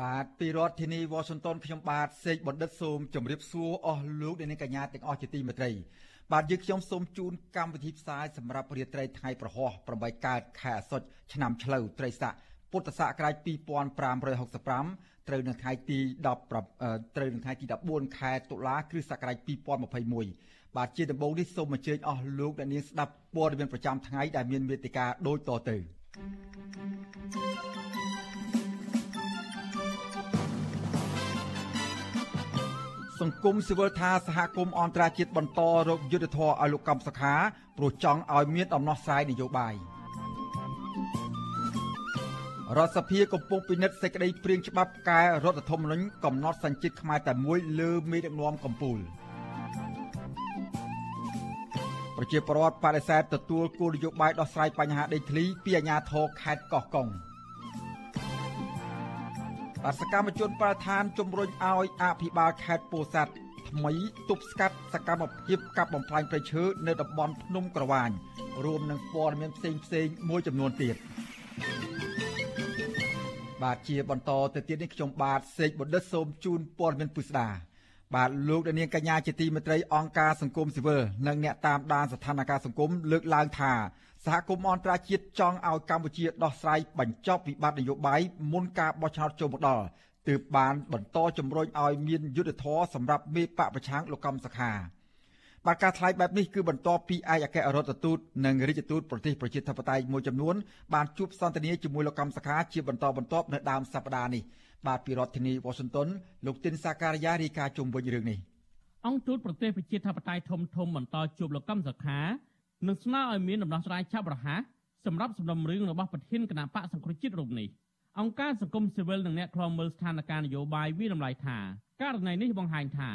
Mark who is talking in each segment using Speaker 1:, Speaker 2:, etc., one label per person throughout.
Speaker 1: បាទពីរដ្ឋធានី Washington ខ្ញុំបាទសេកបណ្ឌិតសូមជម្រាបសួរអស់លោកអ្នកនាងកញ្ញាទាំងអស់ជាទីមេត្រី បាទយើងខ្ញុំសូមជូនកម្មវិធីផ្សាយសម្រាប់រាត្រីថ្ងៃប្រហោះ8កើតខែអាសត់ឆ្នាំឆ្លូវត្រីស័កពុទ្ធសករាជ2565ត្រូវនៅថ្ងៃទី10ត្រូវនៅថ្ងៃទី14ខែតុលាគ្រិស្តសករាជ2021បាទជាដំបូងនេះសូមអញ្ជើញអស់លោកអ្នកនាងស្ដាប់ព័ត៌មានប្រចាំថ្ងៃដែលមានមេតិការដូចតទៅ សង្គមស៊ីវិលថាសហគមន៍អន្តរជាតិបន្តរកយុទ្ធធរឲ្យលោកកំសខាព្រោះចង់ឲ្យមានដំណោះស្រាយនយោបាយរដ្ឋសភាកំពុងពិនិត្យសេចក្តីព្រាងច្បាប់កែរដ្ឋធម្មនុញ្ញកំណត់សញ្ជាតិខ្មែរតែមួយលើមេដឹកនាំកម្ពុជាប្រជាពលរដ្ឋបដិសេធទទួលគោលនយោបាយដោះស្រាយបញ្ហាដីធ្លីពីអាជ្ញាធរខេត្តកោះកុង បាទសកម្មជនប្រធានជំរុញឲ្យអភិបាលខេត្តពោធិ៍សាត់ថ្មីទប់ស្កាត់សកម្មភាពកាប់បំផ្លាញព្រៃឈើនៅតំបន់ភ្នំក្រវាញរួមនឹងព័ត៌មានផ្សេងផ្សេងមួយចំនួនទៀតបាទជាបន្តទៅទៀតនេះខ្ញុំបាទសេកបណ្ឌិតសូមជូនព័ត៌មានពុស្ដាបាទលោកនាងកញ្ញាជាទីមេត្រីអង្គការសង្គមស៊ីវិលនិងអ្នកតាមដានស្ថានភាពសង្គមលើកឡើងថា សហគមន៍អន្តរជាតិចង់ឲ្យកម្ពុជាដោះស្រាយបញ្ចប់វិបត្តិនយោបាយមុនការបោះឆ្នោតចូលមកដល់ទើបបានបន្តជំរុញឲ្យមានយុទ្ធធរសម្រាប់មេបកប្រឆាំងលោកកំសខាបាទការថ្លែងបែបនេះគឺបន្ទាប់ពីឯកអគ្គរដ្ឋទូតនិងរាជទូតប្រទេសប្រជាធិបតេយ្យមួយចំនួនបានជួបសន្ទនាជាមួយលោកកំសខាជាបន្តបន្ទាប់នៅដើមសប្តាហ៍នេះបាទពីរដ្ឋធានី Washington លោកទីនសាការីយ៉ារាយការណ៍ជុំវិញរឿងនេះ
Speaker 2: អង្គទូតប្រទេសប្រជាធិបតេយ្យធំធំបន្តជួបលោកកំសខា និងស្នើឲ្យមានដំណោះស្រាយឆាប់រហ័សសម្រាប់សំណុំរឿងរបស់ប្រធានគណៈបកសង្គ្រោះជាតិរូបនេះអង្គការសង្គមស៊ីវិលនិងអ្នកខ្លាំមើលស្ថានភាពនយោបាយវិតម្លៃថាករណីនេះបង្ហាញថា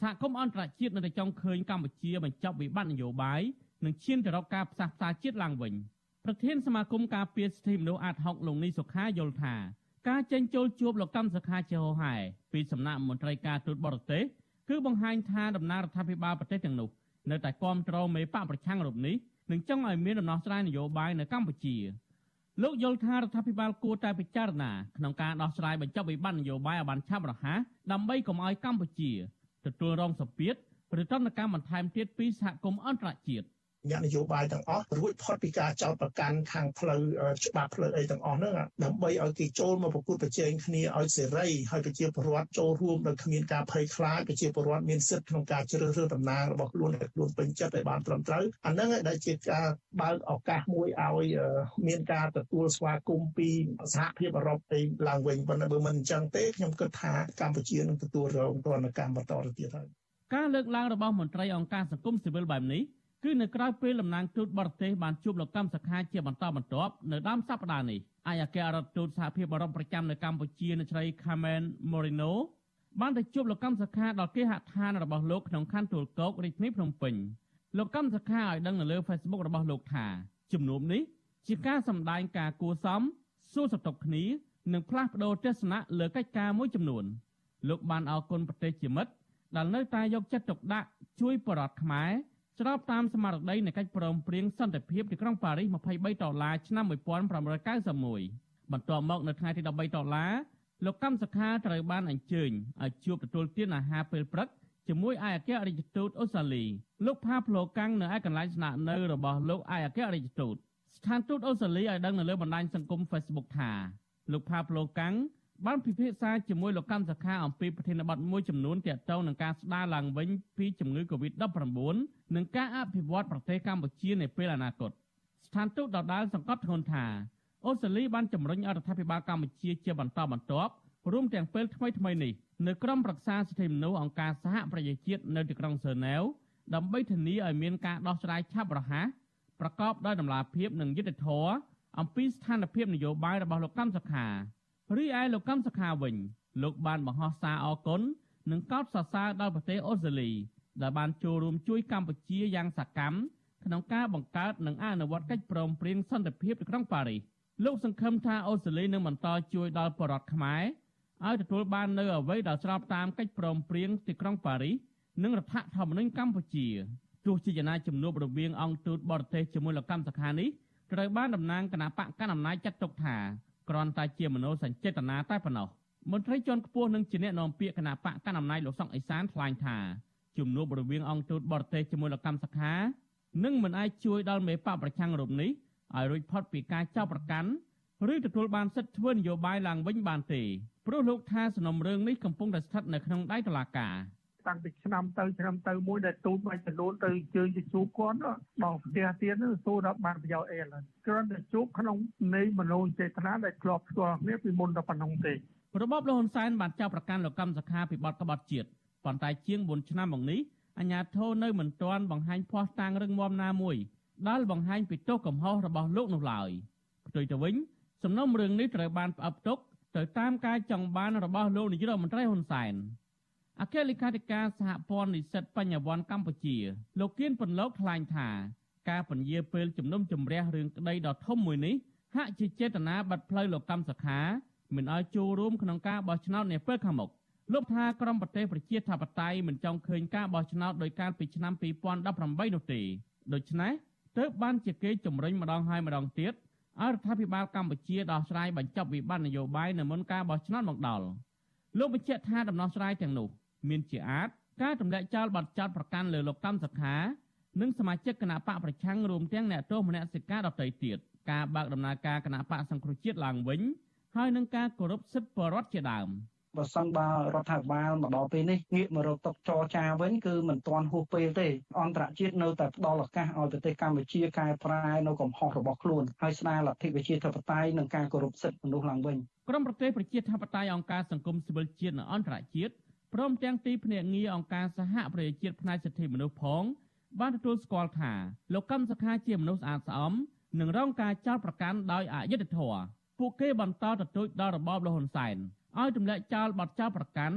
Speaker 2: សហគមន៍អន្តរជាតិនៅតែចង់ឃើញកម្ពុជាបញ្ចប់វិបត្តិនយោបាយនិងឈានទៅរកការផ្សះផ្សាជាតិឡើងវិញប្រធានសមាគមការពារសិទ្ធិមនុស្សអាត6លោកនីសុខាយល់ថាការចេញចូលជួបលោកកម្មសខាជាហោហែពីសំណាក់មន្ត្រីការទូតបរទេសគឺបង្ហាញថាដំណើររដ្ឋាភិបាលប្រទេសទាំងនោះ នៅតែគាំទ្រមេបកប្រឆាំងរូបនេះនិងចង់ឲ្យមានដំណោះស្រាយនយោបាយនៅកម្ពុជាលោកយល់ថារដ្ឋាភិបាលគួរតែពិចារណាក្នុងការដោះស្រាយបញ្ចប់វិបត្តិនយោបាយឲ្យបានឆាប់រហ័សដើម្បីកុំឲ្យកម្ពុជាទទួលរងសម្ពាធឬទណ្ឌកម្មបន្ថែមទៀតពីសហគមន៍អន្តរជាតិ
Speaker 3: អ្នកនយោបាយទាំងអស់រួចផុតពីការចោទប្រកាន់ខាងផ្លូវច្បាប់ផ្លូវអីទាំងអស់ហ្នឹងដើម្បីឲ្យគេចូលមកប្រគល់ប្រជែងគ្នាឲ្យសេរីហើយប្រជាពលរដ្ឋចូលរួមដោយគ្មានការភ័យខ្លាចប្រជាពលរដ្ឋមានសិទ្ធិក្នុងការជ្រើសរើសតំណាងរបស់ខ្លួនដែលខ្លួនពេញចិត្តឲ្យបានត្រឹមត្រូវអាហ្នឹងដែលជាការបើកឱកាសមួយឲ្យមានការទទួលស្វាគមន៍ពីសហភាពអឺរ៉ុបឯឡើងវិញប៉ុន្តែបើមិនអញ្ចឹងទេខ្ញុំគិតថាកម្ពុជានឹងទទួលរងទណ្ឌកម្មបន្តទៅទៀតហើយ
Speaker 2: ការលើកឡើងរបស់មន្ត្រីអង្គការសង្គមស៊ីវិលបែបនេះ គឺនៅក្រៅពេលតំណាងទូតបរទេសបានជួបលោកកម្មសខាជាបន្តបន្ទាប់នៅដើមសប្តាហ៍នេះអាយអគ្គរដ្ឋទូតសហភាពអឺរ៉ុបប្រចាំនៅកម្ពុជានៅស្រី Carmen Moreno បានទៅជួបលោកកម្មសខាដល់គេហដ្ឋានរបស់លោកក្នុងខណ្ឌទួលគោករាជធានីភ្នំពេញលោកកម្មសខាឲ្យដឹងនៅលើ Facebook របស់លោកថាជំនុំនេះជាការសម្ដែងការគួសមសួរសតុកគ្នានិងផ្លាស់ប្ដូរទស្សនៈលើកិច្ចការមួយចំនួន លោកបានអរគុណប្រទេសជាមិត្តដែលនៅតែយកចិត្តទុកដាក់ជួយបរដ្ឋខ្មែរ ស្របតាមស្មារតីនៃកិច្ចព្រមព្រៀងសន្តិភាពទីក្រុងប៉ារីស23ដុល្លារឆ្នាំ1991បន្ទាប់មកនៅថ្ងៃទី13ដុល្លារលោកកម្មសខាត្រូវបានអញ្ជើញឲ្យជួបទទួលទានអាហារពេលព្រឹកជាមួយឯកអគ្គរដ្ឋទូតអូស្ត្រាលីលោកផាប្លូកាំងនៅឯកន្លែងស្នាក់នៅរបស់លោកឯកអគ្គរដ្ឋទូតស្ថានទូតអូស្ត្រាលីឲ្យដឹងនៅលើបណ្ដាញសង្គម Facebook ថាលោកផាប្លូកាំង បានពិភាក្សាជាមួយលោកកម្មសខាអំពីប្រធានបទមួយចំនួនទាក់ទងនឹងការស្ដារឡើងវិញពីជំងឺ Covid-19 និងការអភិវឌ្ឍប្រទេសកម្ពុជានៅពេលអនាគតស្ថានទូតដដាលសង្កត់ធ្ងន់ថាអូស្ត្រាលីបានជំរុញរដ្ឋាភិបាលកម្ពុជាជាបន្តបន្ទាប់រួមទាំងពេលថ្មីថ្មីនេះនៅក្រុមប្រឹក្សាសិទ្ធិមនុស្សអង្គការសហប្រជាជាតិនៅទីក្រុងសឺណែវដើម្បីធានាឲ្យមានការដោះស្រាយឆាប់រហ័សប្រកបដោយតម្លាភាពនិងយុត្តិធម៌អំពីស្ថានភាពនយោបាយរបស់លោកកម្មសខា រីឯលោកកម្មសខាវិញ លោកបានបង្ហោះសារអគុណនិងកោតសរសើរដល់ប្រទេសអូស្ត្រាលីដែលបានចូលរួមជួយកម្ពុជាយ៉ាងសកម្មក្នុងការបង្កើតនិងអនុវត្តកិច្ចព្រមព្រៀងសន្តិភាពនៅក្រុងប៉ារីសលោកសង្ឃឹមថាអូស្ត្រាលីនឹងបន្តជួយដល់ប្រជារដ្ឋខ្មែរឲ្យទទួលបាននូវអ្វីដែលស្របតាមកិច្ចព្រមព្រៀងទីក្រុងប៉ារីសនិងរដ្ឋធម្មនុញ្ញកម្ពុជាទោះជាយ៉ាងណាជំនួបរវាងអង្គទូតបរទេសជាមួយលោកកម្មសខានេះត្រូវបានតំណាងគណៈបកកណ្ដាលអំណាចចាត់ទុកថា គ្រាន់តែជាមនោសញ្ចេតនាតែប៉ុណ្ណោះមន្ត្រីជាន់ខ្ពស់និងជាអ្នកនាំពាក្យគណៈបកកណ្ដាលអំណាចលោកសុកអេសានថ្លែងថាជំនួបរវាងអង្គទូតបរទេសជាមួយលោកកម្មសខានឹងមិនអាចជួយដល់មេបកប្រឆាំងរូបនេះឲ្យរួចផុតពីការចោទប្រកាន់ឬទទួលបានសិទ្ធិធ្វើនយោបាយឡើងវិញបានទេព្រោះលោកថាសំណុំរឿងនេះកំពុងតែស្ថិតនៅក្នុងដៃតុលាការ
Speaker 4: តាំងពីឆ្នាំទៅឆ្នាំទៅមួយដែលទូតបាច់ចំនួនទៅជើងទៅជួបគាត់ដល់ផ្ទះទៀតនោះទូដល់បានប្រយោជន៍អីឡើយគ្រាន់តែជួបក្នុងនៃមនោចេតនាដែលធ្លាប់ស្គាល់គ្នាពីមុនដល់ប៉ុណ្ណឹងទេ
Speaker 2: របបលហ៊ុនសែនបានចាប់ប្រកាន់លោកកម្មសខាពីបទក្បត់ជាតិប៉ុន្តែជាង4ឆ្នាំមកនេះអាញាធរនៅមិនទាន់បង្ហាញភ័ស្តុតាងរឹងមាំណាមួយដែលបង្ហាញពីទោសកំហុសរបស់លោកនោះឡើយផ្ទុយទៅវិញសំណុំរឿងនេះត្រូវបានផ្អាប់ទុកទៅតាមការចង់បានរបស់លោកនាយរដ្ឋមន្ត្រីហ៊ុនសែន អគ្គលេខាធិការសហព័ន្ធនិស្សិតបញ្ញវន្តកម្ពុជា លោកគៀនពន្លកថ្លែងថា ការពន្យាពេលជំនុំជម្រះរឿងក្តីដ៏ធំមួយនេះហាក់ជាចេតនាបាត់ផ្លូវលោកកម្មសខាមិនឲ្យចូលរួមក្នុងការបោះឆ្នោតនាពេលខាងមុខលោកថាក្រមប្រទេសប្រជាធិបតេយ្យមិនចង់ឃើញការបោះឆ្នោតដោយការពីឆ្នាំ2018នោះទេដូច្នេះទើបបានជាគេជំរុញម្ដងហើយម្ដងទៀតឲ្យរដ្ឋាភិបាលកម្ពុជាដោះស្រាយបញ្ចប់វិបត្តិនយោបាយនៅមុនការបោះឆ្នោតមកដល់លោកបញ្ជាក់ថាដំណោះស្រាយទាំងនោះ មានជាអាចការទម្លាក់ចោលបទចោតប្រកាន់លើលោកកម្មសខានិងសមាជិកគណៈបកប្រឆាំងរួមទាំងអ្នកទោសមនសិការដទៃទៀតការបើកដំណើរការគណៈបកសង្គ្រោះជាតិឡើងវិញហើយនឹងការគោរពសិទ្ធិបរិវត្តជាដើម
Speaker 4: បើសិនបើរដ្ឋាភិបាលមកដល់ពេលនេះងាកមករកតុកចរចាវិញគឺមិនទាន់ហួសពេលទេអន្តរជាតិនៅតែផ្ដល់ឱកាសឲ្យប្រទេសកម្ពុជាកែប្រែនៅកំហុសរបស់ខ្លួនហើយស្ដារលទ្ធិប្រជាធិបតេយ្យនិងការគោរពសិទ្ធិមនុស្សឡើងវិញ
Speaker 2: ក្រមប្រទេសប្រជាធិបតេយ្យអង្គការសង្គមស៊ីវិលជាតិនិងអន្តរជាតិ ព្រមទាំងទីភ្នាក់ងារអង្គការសហប្រជាជាតិផ្នែកសិទ្ធិមនុស្សផងបានទទួលស្គាល់ថាលោកកម្មសខាជាមនុស្សស្អាតស្អំនិងរងការចោទប្រកាន់ដោយអយុត្តិធម៌ពួកគេបន្តទទូចដល់របបលហ៊ុនសែនឲ្យទម្លាក់ចោលបទចោទប្រកាន់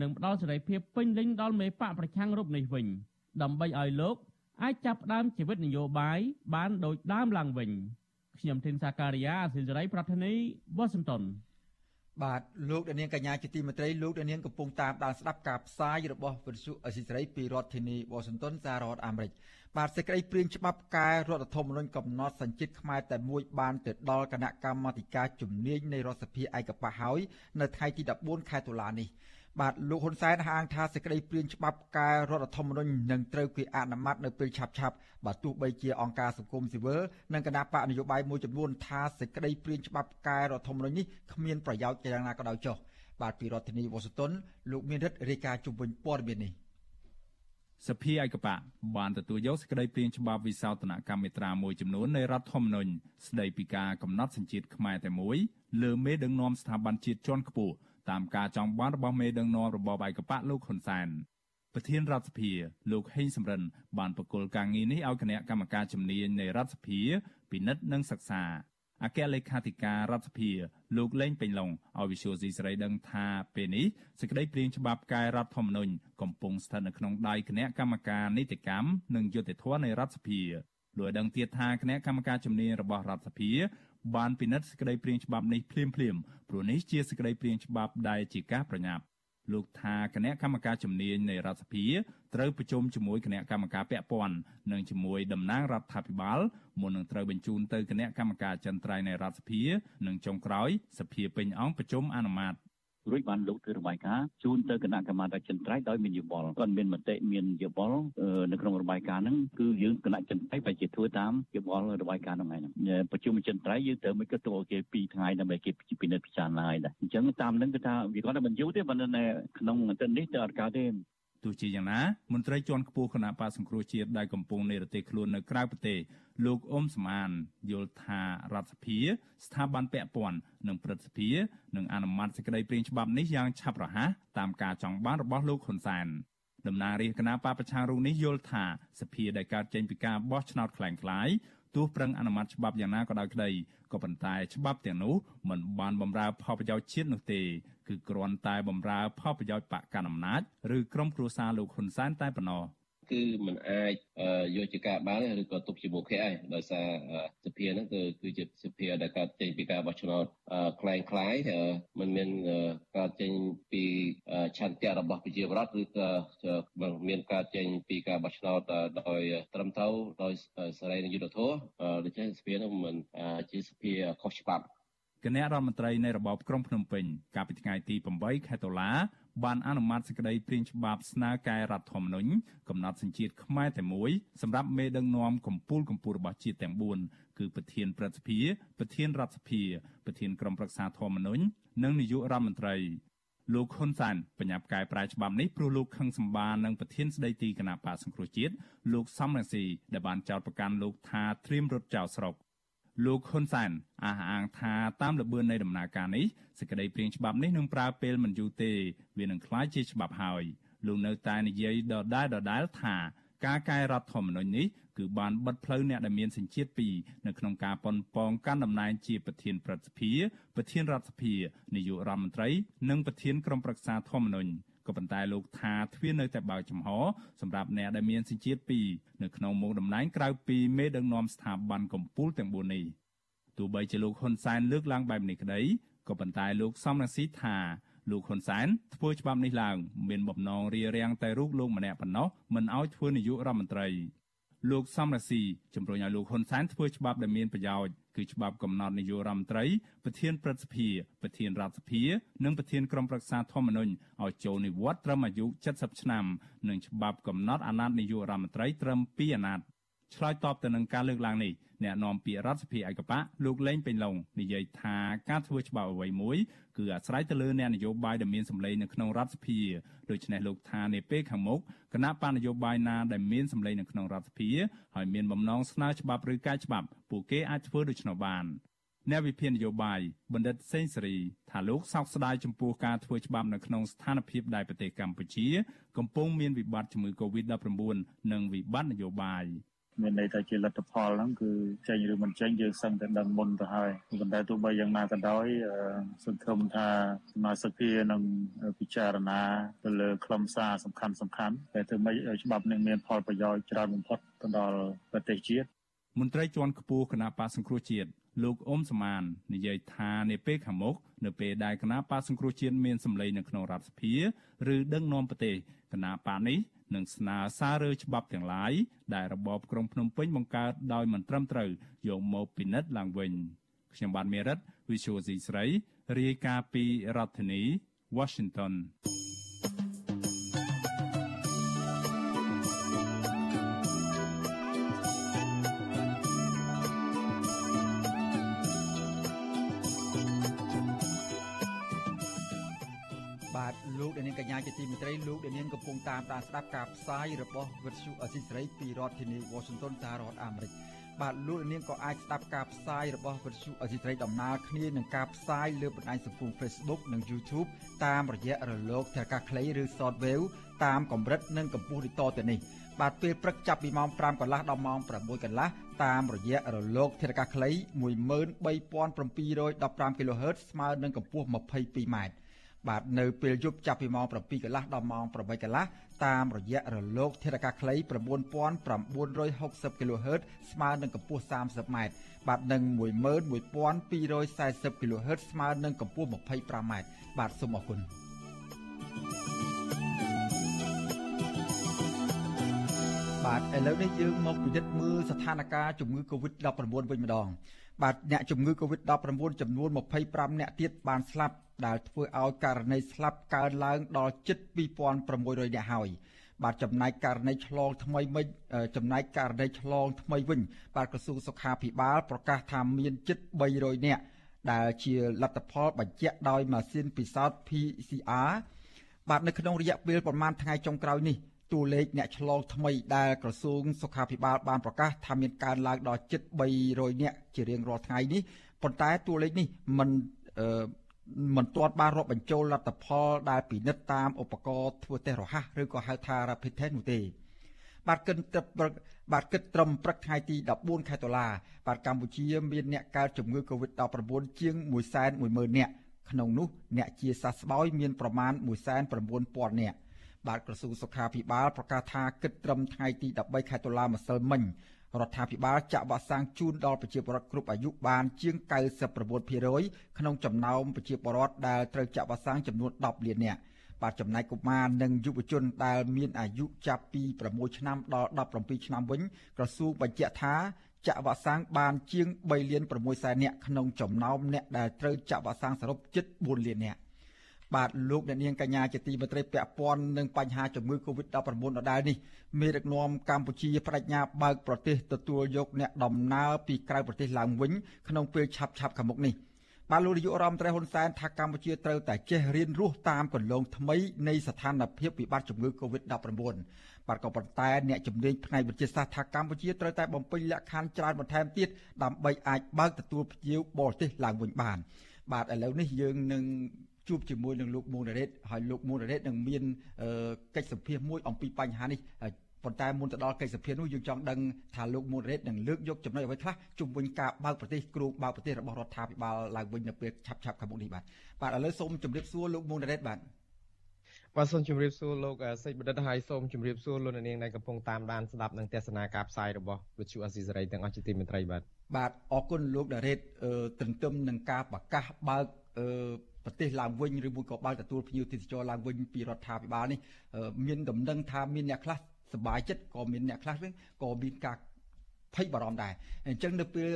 Speaker 2: និងផ្ដល់សេរីភាពពេញលេញដល់មេបកប្រឆាំងរូបនេះវិញដើម្បីឲ្យលោកអាចចាប់ផ្ដើមជីវិតនយោបាយបានដូចដើមឡើងវិញខ្ញុំធីនសាការីយ៉ាអសិលសេរីប្រធានីវ៉ាស៊ីនតោន
Speaker 1: បាទលោកដានៀងកញ្ញាជាទីមេត្រីលោកដានៀងកំពុងតាមដានស្ដាប់ការផ្សាយរបស់វិទ្យុអេស៊ីសរ៉ៃពីរដ្ឋធានីវ៉ាស៊ីនតោនសហរដ្ឋអាមេរិកបាទសេចក្តីព្រាងច្បាប់កែរដ្ឋធម្មនុញ្ញកំណត់សញ្ជាតិខ្មែរតែមួយបានទៅដល់គណៈកម្មាធិការជំនាញនៃរដ្ឋសភាឯកបៈហើយនៅថ្ងៃទី14ខែតុលានេះ បាទលោកហ៊ុនសែនហាងថាសេចក្តីព្រាងច្បាប់កែរដ្ឋធម្មនុញ្ញនឹងត្រូវគេអនុម័តនៅពេលឆាប់ឆាប់បាទទោះបីជាអង្គការសង្គមស៊ីវិលនិងគណៈបកនយោបាយមួយចំនួនថាសេចក្តីព្រាងច្បាប់កែរដ្ឋធម្មនុញ្ញនេះគ្មានប្រយោជន៍យ៉ាងណាក៏ដោយចុះបាទពីរដ្ឋធានីវ៉ាស៊ីនតោនលោកមានរិទ្ធរាយការណ៍ជុំវិញព័ត៌មាននេះ
Speaker 5: សភាឯកបៈបានទទួលយកសេចក្តីព្រាងច្បាប់វិសោធនកម្មមេត្រាមួយចំនួននៃរដ្ឋធម្មនុញ្ញស្តីពីការកំណត់សញ្ជាតិខ្មែរតែមួយលើមេដឹកនាំស្ថាប័នជាតិជាន់ខ្ពស់ តាមការចង់បានរបស់មេដឹកនាំរបបឯកបៈលោកហ៊ុនសែនប្រធានរដ្ឋសភាលោកហេងសំរិនបានបកគលការងារនេះឲ្យគណៈកម្មការជំនាញនៃរដ្ឋសភាពិនិត្យនិងសិក្សាអគ្គលេខាធិការរដ្ឋសភាលោកលេងពេញឡុងឲ្យវិសុយស៊ីសេរីដឹងថាពេលនេះសេចក្តីព្រាងច្បាប់កែរដ្ឋធម្មនុញ្ញកំពុងស្ថិតនៅក្នុងដៃគណៈកម្មការនីតិកម្មនិងយុត្តិធម៌នៃរដ្ឋសភាលោកដឹងទៀតថាគណៈកម្មការជំនាញរបស់រដ្ឋសភា បានពិនិត្យសេចក្តីព្រាងច្បាប់នេះភ្លាមៗព្រោះនេះជាសេចក្តីព្រាងច្បាប់ដែលជាការប្រញាប់លោកថាគណៈកម្មការជំនាញនៃរដ្ឋសភាត្រូវប្រជុំជាមួយគណៈកម្មការពាក់ព័ន្ធនិងជាមួយតំណាងរដ្ឋាភិបាលមុននឹងត្រូវបញ្ជូនទៅគណៈកម្មការចន្ទ្រៃនៃរដ្ឋសភានិងចុងក្រោយសភាពេញអង្គប្រជុំអនុម័ត
Speaker 6: រួចបានលោកធ្វើរបាយការណ៍ជូនទៅគណៈកម្មាធិការចិនត្រៃដោយមានយោបល់គាត់មានមតិមានយោបល់នៅក្នុងរបាយការណ៍ហ្នឹងគឺយើងគណៈចិនត្រៃបែរជាធ្វើតាមយោបល់របាយការណ៍ហ្នឹងឯងប្រជុំចិនត្រៃយើងត្រូវមិនគិតទៅគេ2ថ្ងៃដើម្បីគេពិនិត្យពិចារណាហើយដែរអញ្ចឹងតាមហ្នឹងគឺថាវាគាត់តែមិនយូរទេប៉ុន្តែក្នុងអន្តរនេះទៅអត់កើតទេ
Speaker 5: ទោះជាយ៉ាងណាមន្ត្រីជាន់ខ្ពស់គណៈបកសង្គ្រោះជាតិដែលកំពុងនៅប្រទេសខ្លួននៅក្រៅប្រទេសលោកអ៊ុំសមានយល់ថារដ្ឋសភាស្ថាប័នពាក់ព័ន្ធនិងព្រឹទ្ធសភានឹងអនុម័តសេចក្តីព្រាងច្បាប់នេះយ៉ាងឆាប់រហ័សតាមការចង់បានរបស់លោកហ៊ុនសែនតំណាងរាជគណៈបកប្រឆាំងរូបនេះយល់ថាសភាដែលកើតចេញពីការបោះឆ្នោតខ្លាំងខ្លាយទោះប្រឹងអនុម័តច្បាប់យ៉ាងណាក៏ដោយក្តី ក៏ប៉ុន្តែច្បាប់ទាំងនោះមិនបានបម្រើផលប្រយោជន៍ជាតិនោះទេគឺគ្រាន់តែបម្រើផលប្រយោជន៍បកកណ្ដាលអំណាចឬក្រុមគ្រួសារលោកហ៊ុនសែនតែប៉ុណ្ណោះ
Speaker 7: គឺมันអាចយកជាការបានឬក៏ទុកជាមុខគេឯងដោយសារសភាហ្នឹងគឺគឺជាសភាដែលកើតចេញពីការបោះឆ្នោតคล้ายคล้ายมันមានកើតចេញពីឆន្ទៈរបស់ប្រជាពលរដ្ឋឬក៏មានកើតចេញពីការបោះឆ្នោតដោយត្រឹមត្រូវដោយសេរីនិងយុត្តិធម៌ដូច្នេះសភាហ្នឹងมันជាសភាខុសច្បាប់
Speaker 5: គណៈរដ្ឋមន្ត្រីនៃរបបក្រុងភ្នំពេញកាលពីថ្ងៃទី8ខែតុលា បានអនុម័តសេចក្តីព្រាងច្បាប់ស្នើកែរដ្ឋធម្មនុញ្ញកំណត់សញ្ជាតិខ្មែរតែមួយសម្រាប់មេដឹកនាំកម្ពុជាកម្ពុជារបស់ជាតិទាំង4គឺប្រធានព្រឹទ្ធសភាប្រធានរដ្ឋសភាប្រធានក្រុមប្រឹក្សាធម្មនុញ្ញនិងនាយករដ្ឋមន្ត្រីលោកហ៊ុនសានបញ្ញាប់កែប្រែច្បាប់នេះព្រោះលោកខឹងសម្បានឹងប្រធានស្ដីទីគណៈបកសង្គ្រោះជាតិលោកសំរងស៊ីដែលបានចោទប្រកាន់លោកថាត្រៀមរត់ចោលស្រុក លោកហ៊ុនសែនអះអាងថាតាមលម្អឿននៃដំណើរការនេះសេចក្តីព្រាងច្បាប់នេះនឹងប្រើពេលមិនយូរទេវានឹងក្លាយជាច្បាប់ហើយលោកនៅតែនិយាយដដែលដដែលថាការកែរដ្ឋធម្មនុញ្ញនេះគឺបានបិទផ្លូវអ្នកដែលមានសញ្ជាតិពីរនៅក្នុងការប៉ុនប៉ងកាន់តំណែងជាប្រធានប្រតិភិប្រធានរដ្ឋសភានាយករដ្ឋមន្ត្រី និងប្រធានក្រុមប្រឹក្សាធម្មនុញ្ញ ក៏ប៉ុន្តែលោកថាទ្វារនៅតែបើកចំហសម្រាប់អ្នកដែលមានសញ្ជាតិពីរនៅក្នុងមុខតំណែងក្រៅពីមេដឹកនាំស្ថាប័នកម្ពុជាទាំង4នេះទោះបីជាលោកហ៊ុនសែនលើកឡើងបែបនេះក្តីក៏ប៉ុន្តែលោកសំរងស៊ីថាលោកហ៊ុនសែនធ្វើច្បាប់នេះឡើងមានបំណងរារាំងតែរូបលោកម្នាក់ប៉ុណ្ណោះមិនឲ្យធ្វើនាយករដ្ឋមន្ត្រីលោកសំរងស៊ីជំរុញឲ្យលោកហ៊ុនសែនធ្វើច្បាប់ដែលមានប្រយោជន៍ គឺច្បាប់កំណត់នយោបាយរដ្ឋមន្ត្រីប្រធានព្រឹទ្ធសភាប្រធានរដ្ឋសភានិងប្រធានក្រុមប្រឹក្សាធម្មនុញ្ញឲ្យចូលនិវត្តន៍ត្រឹមអាយុ70ឆ្នាំនិងច្បាប់កំណត់អាណត្តិនយោបាយរដ្ឋមន្ត្រីត្រឹម2អាណត្តិឆ្លើយតបទៅនឹងការលើកឡើងនេះ អ្នកនាំពាក្យរដ្ឋសភាឯកបៈលោកលេងពេញឡុងនិយាយថាការធ្វើច្បាប់អ្វីមួយគឺអាស្រ័យទៅលើអ្នកនយោបាយដែលមានសម្លេងនៅក្នុងរដ្ឋសភាដូច្នេះលោកថានាពេលខាងមុខគណៈបណ្ឌនយោបាយណាដែលមានសម្លេងនៅក្នុងរដ្ឋសភាហើយមានបំណងស្នើច្បាប់ឬកែច្បាប់ពួកគេអាចធ្វើដូច្នោះបានអ្នកវិភាគនយោបាយបណ្ឌិតសេងសេរីថាលោកសោកស្ដាយចំពោះការធ្វើច្បាប់នៅក្នុងស្ថានភាពដែលប្រទេសកម្ពុជា កំពុងមានវិបត្តិជំងឺ Covid-19 និងវិបត្តិនយោបាយ
Speaker 8: មានន័យថាជាលទ្ធផលហ្នឹងគឺចេញឬមិនចេញយើងសឹងតែដឹងមុនទៅហើយប៉ុន្តែទោះបីយ៉ាងណាក៏ដោយសង្ឃឹមថាសមាជិកភានឹងពិចារណាទៅលើខ្លឹមសារសំខាន់សំខាន់តែធ្វើម៉េចឲ្យច្បាប់នេះមានផលប្រយោជន៍ច្រើនបំផុតទៅដល់ប្រទេសជាតិ
Speaker 5: មន្ត្រីជាន់ខ្ពស់គណៈបកសង្គ្រោះជាតិលោកអ៊ុំសមាននិយាយថានាពេលខាងមុខនៅពេលដែលគណៈបកសង្គ្រោះជាតិមានសម្លេងនៅក្នុងរដ្ឋសភាឬដឹកនាំប្រទេសគ ណៈបកនេះនិងស្នើសាររើច្បាប់ទាំងឡាយដែលរបបក្រុងភ្នំពេញបង្កើតដោយមិនត្រឹមត្រូវយកមកពិនិត្យឡើងវិញខ្ញុំបាទមេរិត Visual C ស្រីរាយការណ៍ពីរដ្ឋធានី Washington
Speaker 1: លោកអ្នកនាងកញ្ញាជាទីមេត្រីលោកអ្នកនាងកំពុងតាមដានស្ដាប់ការផ្សាយរបស់វិទ្យុអស៊ីសេរីពីរដ្ឋធានី Washington សហរដ្ឋអាមេរិកបាទលោកអ្នកនាងក៏អាចស្ដាប់ការផ្សាយរបស់វិទ្យុអស៊ីសេរីដំណើរគ្នានឹងការផ្សាយលើបណ្ដាញសង្គម Facebook និង YouTube តាមរយៈរលកថេរកាសខ្លីឬ Shortwave តាមកម្រិតនិងកម្ពស់ដូចតទៅនេះបាទពេលព្រឹកចាប់ពីម៉ោង5កន្លះដល់ម៉ោង6កន្លះតាមរយៈរលកថេរកាសខ្លី13715 kHz ស្មើនឹងកម្ពស់ 22m បាទនៅពេលយប់ចាប់ពីម៉ោង7កន្លះដល់ម៉ោង8កន្លះតាមរយៈរលកធារកាខ្លី9960 kHz ស្មើនឹងកម្ពស់ 30m បាទនិង11240 kHz ស្មើនឹងកម្ពស់ 25m បាទសូមអរគុណបាទឥឡូវនេះយើងមកពិនិត្យមើលស្ថានភាពជំងឺ Covid-19 វិញម្ដង បាទអ្នកជំងឺ Covid-19 ចំនួន25អ្នកទៀតបានស្លាប់ដែលធ្វើឲ្យករណីស្លាប់កើនឡើងដល់ជិត2600នាក់ហើយបាទចំណែកករណីឆ្លងថ្មីមិនចំណែកករណីឆ្លងថ្មីវិញបាទក្រសួងសុខាភិបាលប្រកាសថាមានជិត300នាក់ដែលជាលទ្ធផលបញ្ជាក់ដោយម៉ាស៊ីនពិសោធន៍ PCR បាទនៅក្នុងរយៈពេលប្រមាណថ្ងៃចុងក្រោយនេះ តួលេខអ្នកឆ្លងថ្មីដែលក្រសួងសុខាភិបាលបានប្រកាសថាមានកើនឡើងដល់ជិត300នាក់ជារៀងរាល់ថ្ងៃនេះប៉ុន្តែតួលេខនេះមិនមិនទាន់បានរាប់បញ្ចូលលទ្ធផលដែលពិនិត្យតាមឧបករណ៍ធ្វើតេស្តរហ័សឬក៏ហៅថា rapid test នោះទេបាទគិតត្រឹមបាទគិតត្រឹមព្រឹកថ្ងៃទី14ខែតុលាបាទកម្ពុជាមានអ្នកកើតជំងឺ Covid-19 ជាង110,000នាក់ក្នុងនោះអ្នកជាសះស្បើយមានប្រមាណ190,000នាក់ បាទក្រសួងសុខាភិបាលប្រកាសថាគិតត្រឹមថ្ងៃទី13ខែតុលាម្សិលមិញរដ្ឋាភិបាលចាក់វ៉ាក់សាំងជូនដល់ប្រជាពលរដ្ឋគ្រប់អាយុបានជាង99%ក្នុងចំណោមប្រជាពលរដ្ឋដែលត្រូវចាក់វ៉ាក់សាំងចំនួន10លាននាក់បាទចំណែកកុមារនិងយុវជនដែលមានអាយុចាប់ពី6ឆ្នាំដល់17ឆ្នាំវិញក្រសួងបញ្ជាក់ថាចាក់វ៉ាក់សាំងបានជាង3លាន6សែននាក់ក្នុងចំណោមអ្នកដែលត្រូវចាក់វ៉ាក់សាំងសរុបជិត4លាននាក់ បាទលោកអ្នកនាងកញ្ញាជាទីមេត្រីពាក់ព័ន្ធនឹងបញ្ហាជំងឺ Covid-19 ដដែលនេះមេដឹកនាំកម្ពុជាបដិញ្ញាបើកប្រទេសទទួលយកអ្នកដំណើរពីក្រៅប្រទេសឡើងវិញក្នុងពេលឆាប់ៗខាងមុខនេះបាទលោកនាយករដ្ឋមន្ត្រីហ៊ុនសែនថាកម្ពុជាត្រូវតែចេះរៀនរស់តាមគន្លងថ្មីនៃស្ថានភាពវិបត្តិជំងឺ Covid-19 បាទក៏ប៉ុន្តែអ្នកជំនាញផ្នែកវិទ្យាសាស្ត្រថាកម្ពុជាត្រូវតែបំពេញលក្ខខណ្ឌច្រើនបន្ថែមទៀតដើម្បីអាចបើកទទួលភ្ញៀវបរទេសឡើងវិញបាន បាទឥឡូវនេះយើងនឹង ជួបជាមួយនឹងលោកមូនរ៉េតហើយលោកមូនរ៉េតនឹងមានកិច្ចសម្ភាសមួយអំពីបញ្ហានេះប៉ុន្តែមុនទៅដល់កិច្ចសភានោះយើងចង់ដឹងថាលោកមូនរ៉េតនឹងលើកយកចំណុចអ្វីខ្លះជុំវិញការបើកប្រទេសគ្រូបើកប្រទេសរបស់រដ្ឋាភិបាលឡើងវិញនៅពេលឆាប់ឆាប់ខាងមុខនេះបាទបាទឥឡូវសូមជម្រាបសួរលោកមូនរ៉េតបាទ
Speaker 9: បាទសូមជម្រាបសួរលោកសេចបណ្ឌិតហើយសូមជម្រាបសួរលោកនាងដែលកំពុងតាមដានស្ដាប់និងទស្សនាការផ្សាយរបស់វិទ្យុអស៊ីសេរីទាំងអស់ជាទីមេត្រីបាទ
Speaker 1: បាទអរគុណលោកដារ៉េតទន្ទឹមនឹងការប្រកាសបើក ប្រទេសឡើងវិញឬមួយក៏បើកទទួលភ្ញៀវទេសចរឡើងវិញពីរដ្ឋាភិបាលនេះមានដំណឹងថាមានអ្នកខ្លះសប្បាយចិត្តក៏មានអ្នកខ្លះវិញក៏មានការភ័យបារម្ភដែរអញ្ចឹងនៅពេល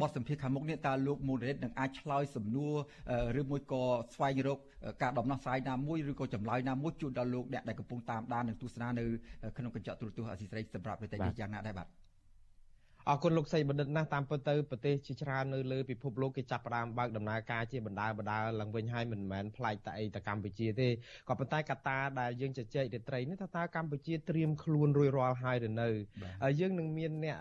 Speaker 1: បទសម្ភាសខាងមុខនេះតើលោកមូនរ៉េតនឹងអាចឆ្លើយសំណួរឬមួយក៏ស្វែងរកការដំណោះស្រាយណាមួយឬក៏ចម្លើយណាមួយជូនដល់លោកអ្នកដែលកំពុងតាមដាននិងទស្សនានៅក្នុងកញ្ចក់ទូរទស្សន៍អសីស្រីសម្រាប់ប្រទេសនេះយ៉ាងណាដែរបាទ
Speaker 9: អរគុណលោកសីបណ្ឌិតណាស់តាមពិតទៅប្រទេសជាច្រើននៅលើពិភពលោកគេចាប់ផ្ដើមបើកដំណើរការជាបណ្ដាបណ្ដាឡើងវិញហើយមិនមែនប្លែកតែអីទៅកម្ពុជាទេក៏ប៉ុន្តែកត្តាដែលយើងជជែករាត្រីនេះថាតើកម្ពុជាត្រៀមខ្លួនរួចរាល់ហើយឬនៅយើងនឹងមានអ្នក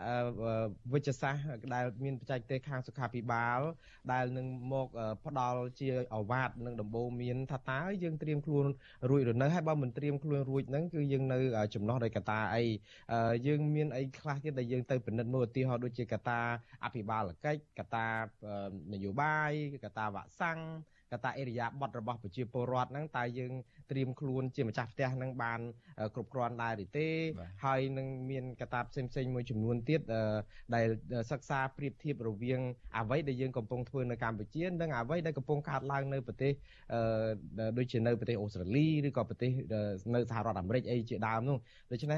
Speaker 9: វិជ្ជសាស្ត្រដែលមានបច្ចេកទេសខាងសុខាភិបាល ដែលនឹងមកផ្ដល់ជាអវាទនឹងដំបូងមានថាតើយើងត្រៀមខ្លួនរួចឬនៅហើយបើមិនត្រៀមខ្លួនរួចហ្នឹងគឺយើងនៅចំណោះដោយកត្តាអីយើងមានអីខ្លះទៀតដែលយើងទៅពិនិត្យមើលទាហរណ៍ដូចជាកត្តាអភិបាលកិច្ចកត្តានយោបាយកត្តាវ៉ាក់សាំង កត្តាអេរិយាប័ត្ររបស់ប្រជាពលរដ្ឋហ្នឹងតើយើងត្រៀមខ្លួនជាម្ចាស់ផ្ទះនឹងបានគ្រប់គ្រាន់ដែរឬទេហើយនឹងមានកត្តាផ្សេងផ្សេងមួយចំនួនទៀតដែលសិក្សាប្រៀបធៀបរវាងអ្វីដែលយើងកំពុងធ្វើនៅកម្ពុជានិងអ្វីដែលកំពុងកើតឡើងនៅប្រទេសដូចជានៅប្រទេសអូស្ត្រាលីឬក៏ប្រទេសនៅសហរដ្ឋអាមេរិកអីជាដើមនោះដូច្នេះ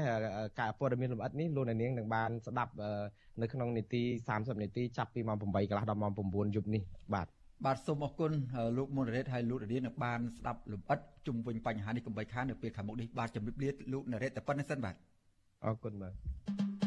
Speaker 9: ការព័ត៌មានលម្អិតនេះលោកនាងនឹងបានស្ដាប់នៅក្នុងនីតិ30នាទីចាប់ពីម៉ោង8កន្លះដល់ម៉ោង9យប់នេះបាទ
Speaker 1: បាទសូមអរគុណលោកមុនរ៉េតហើយលោករានឹងបានស្ដាប់លម្អិតជុំវិញបញ្ហានេះកុំបីខាននៅពេលខាងមុខនេះបាទជម្រាបលាលោកនរ៉េតតែប៉ុណ្្នេះសិនបាទ
Speaker 9: អរគុណបាទ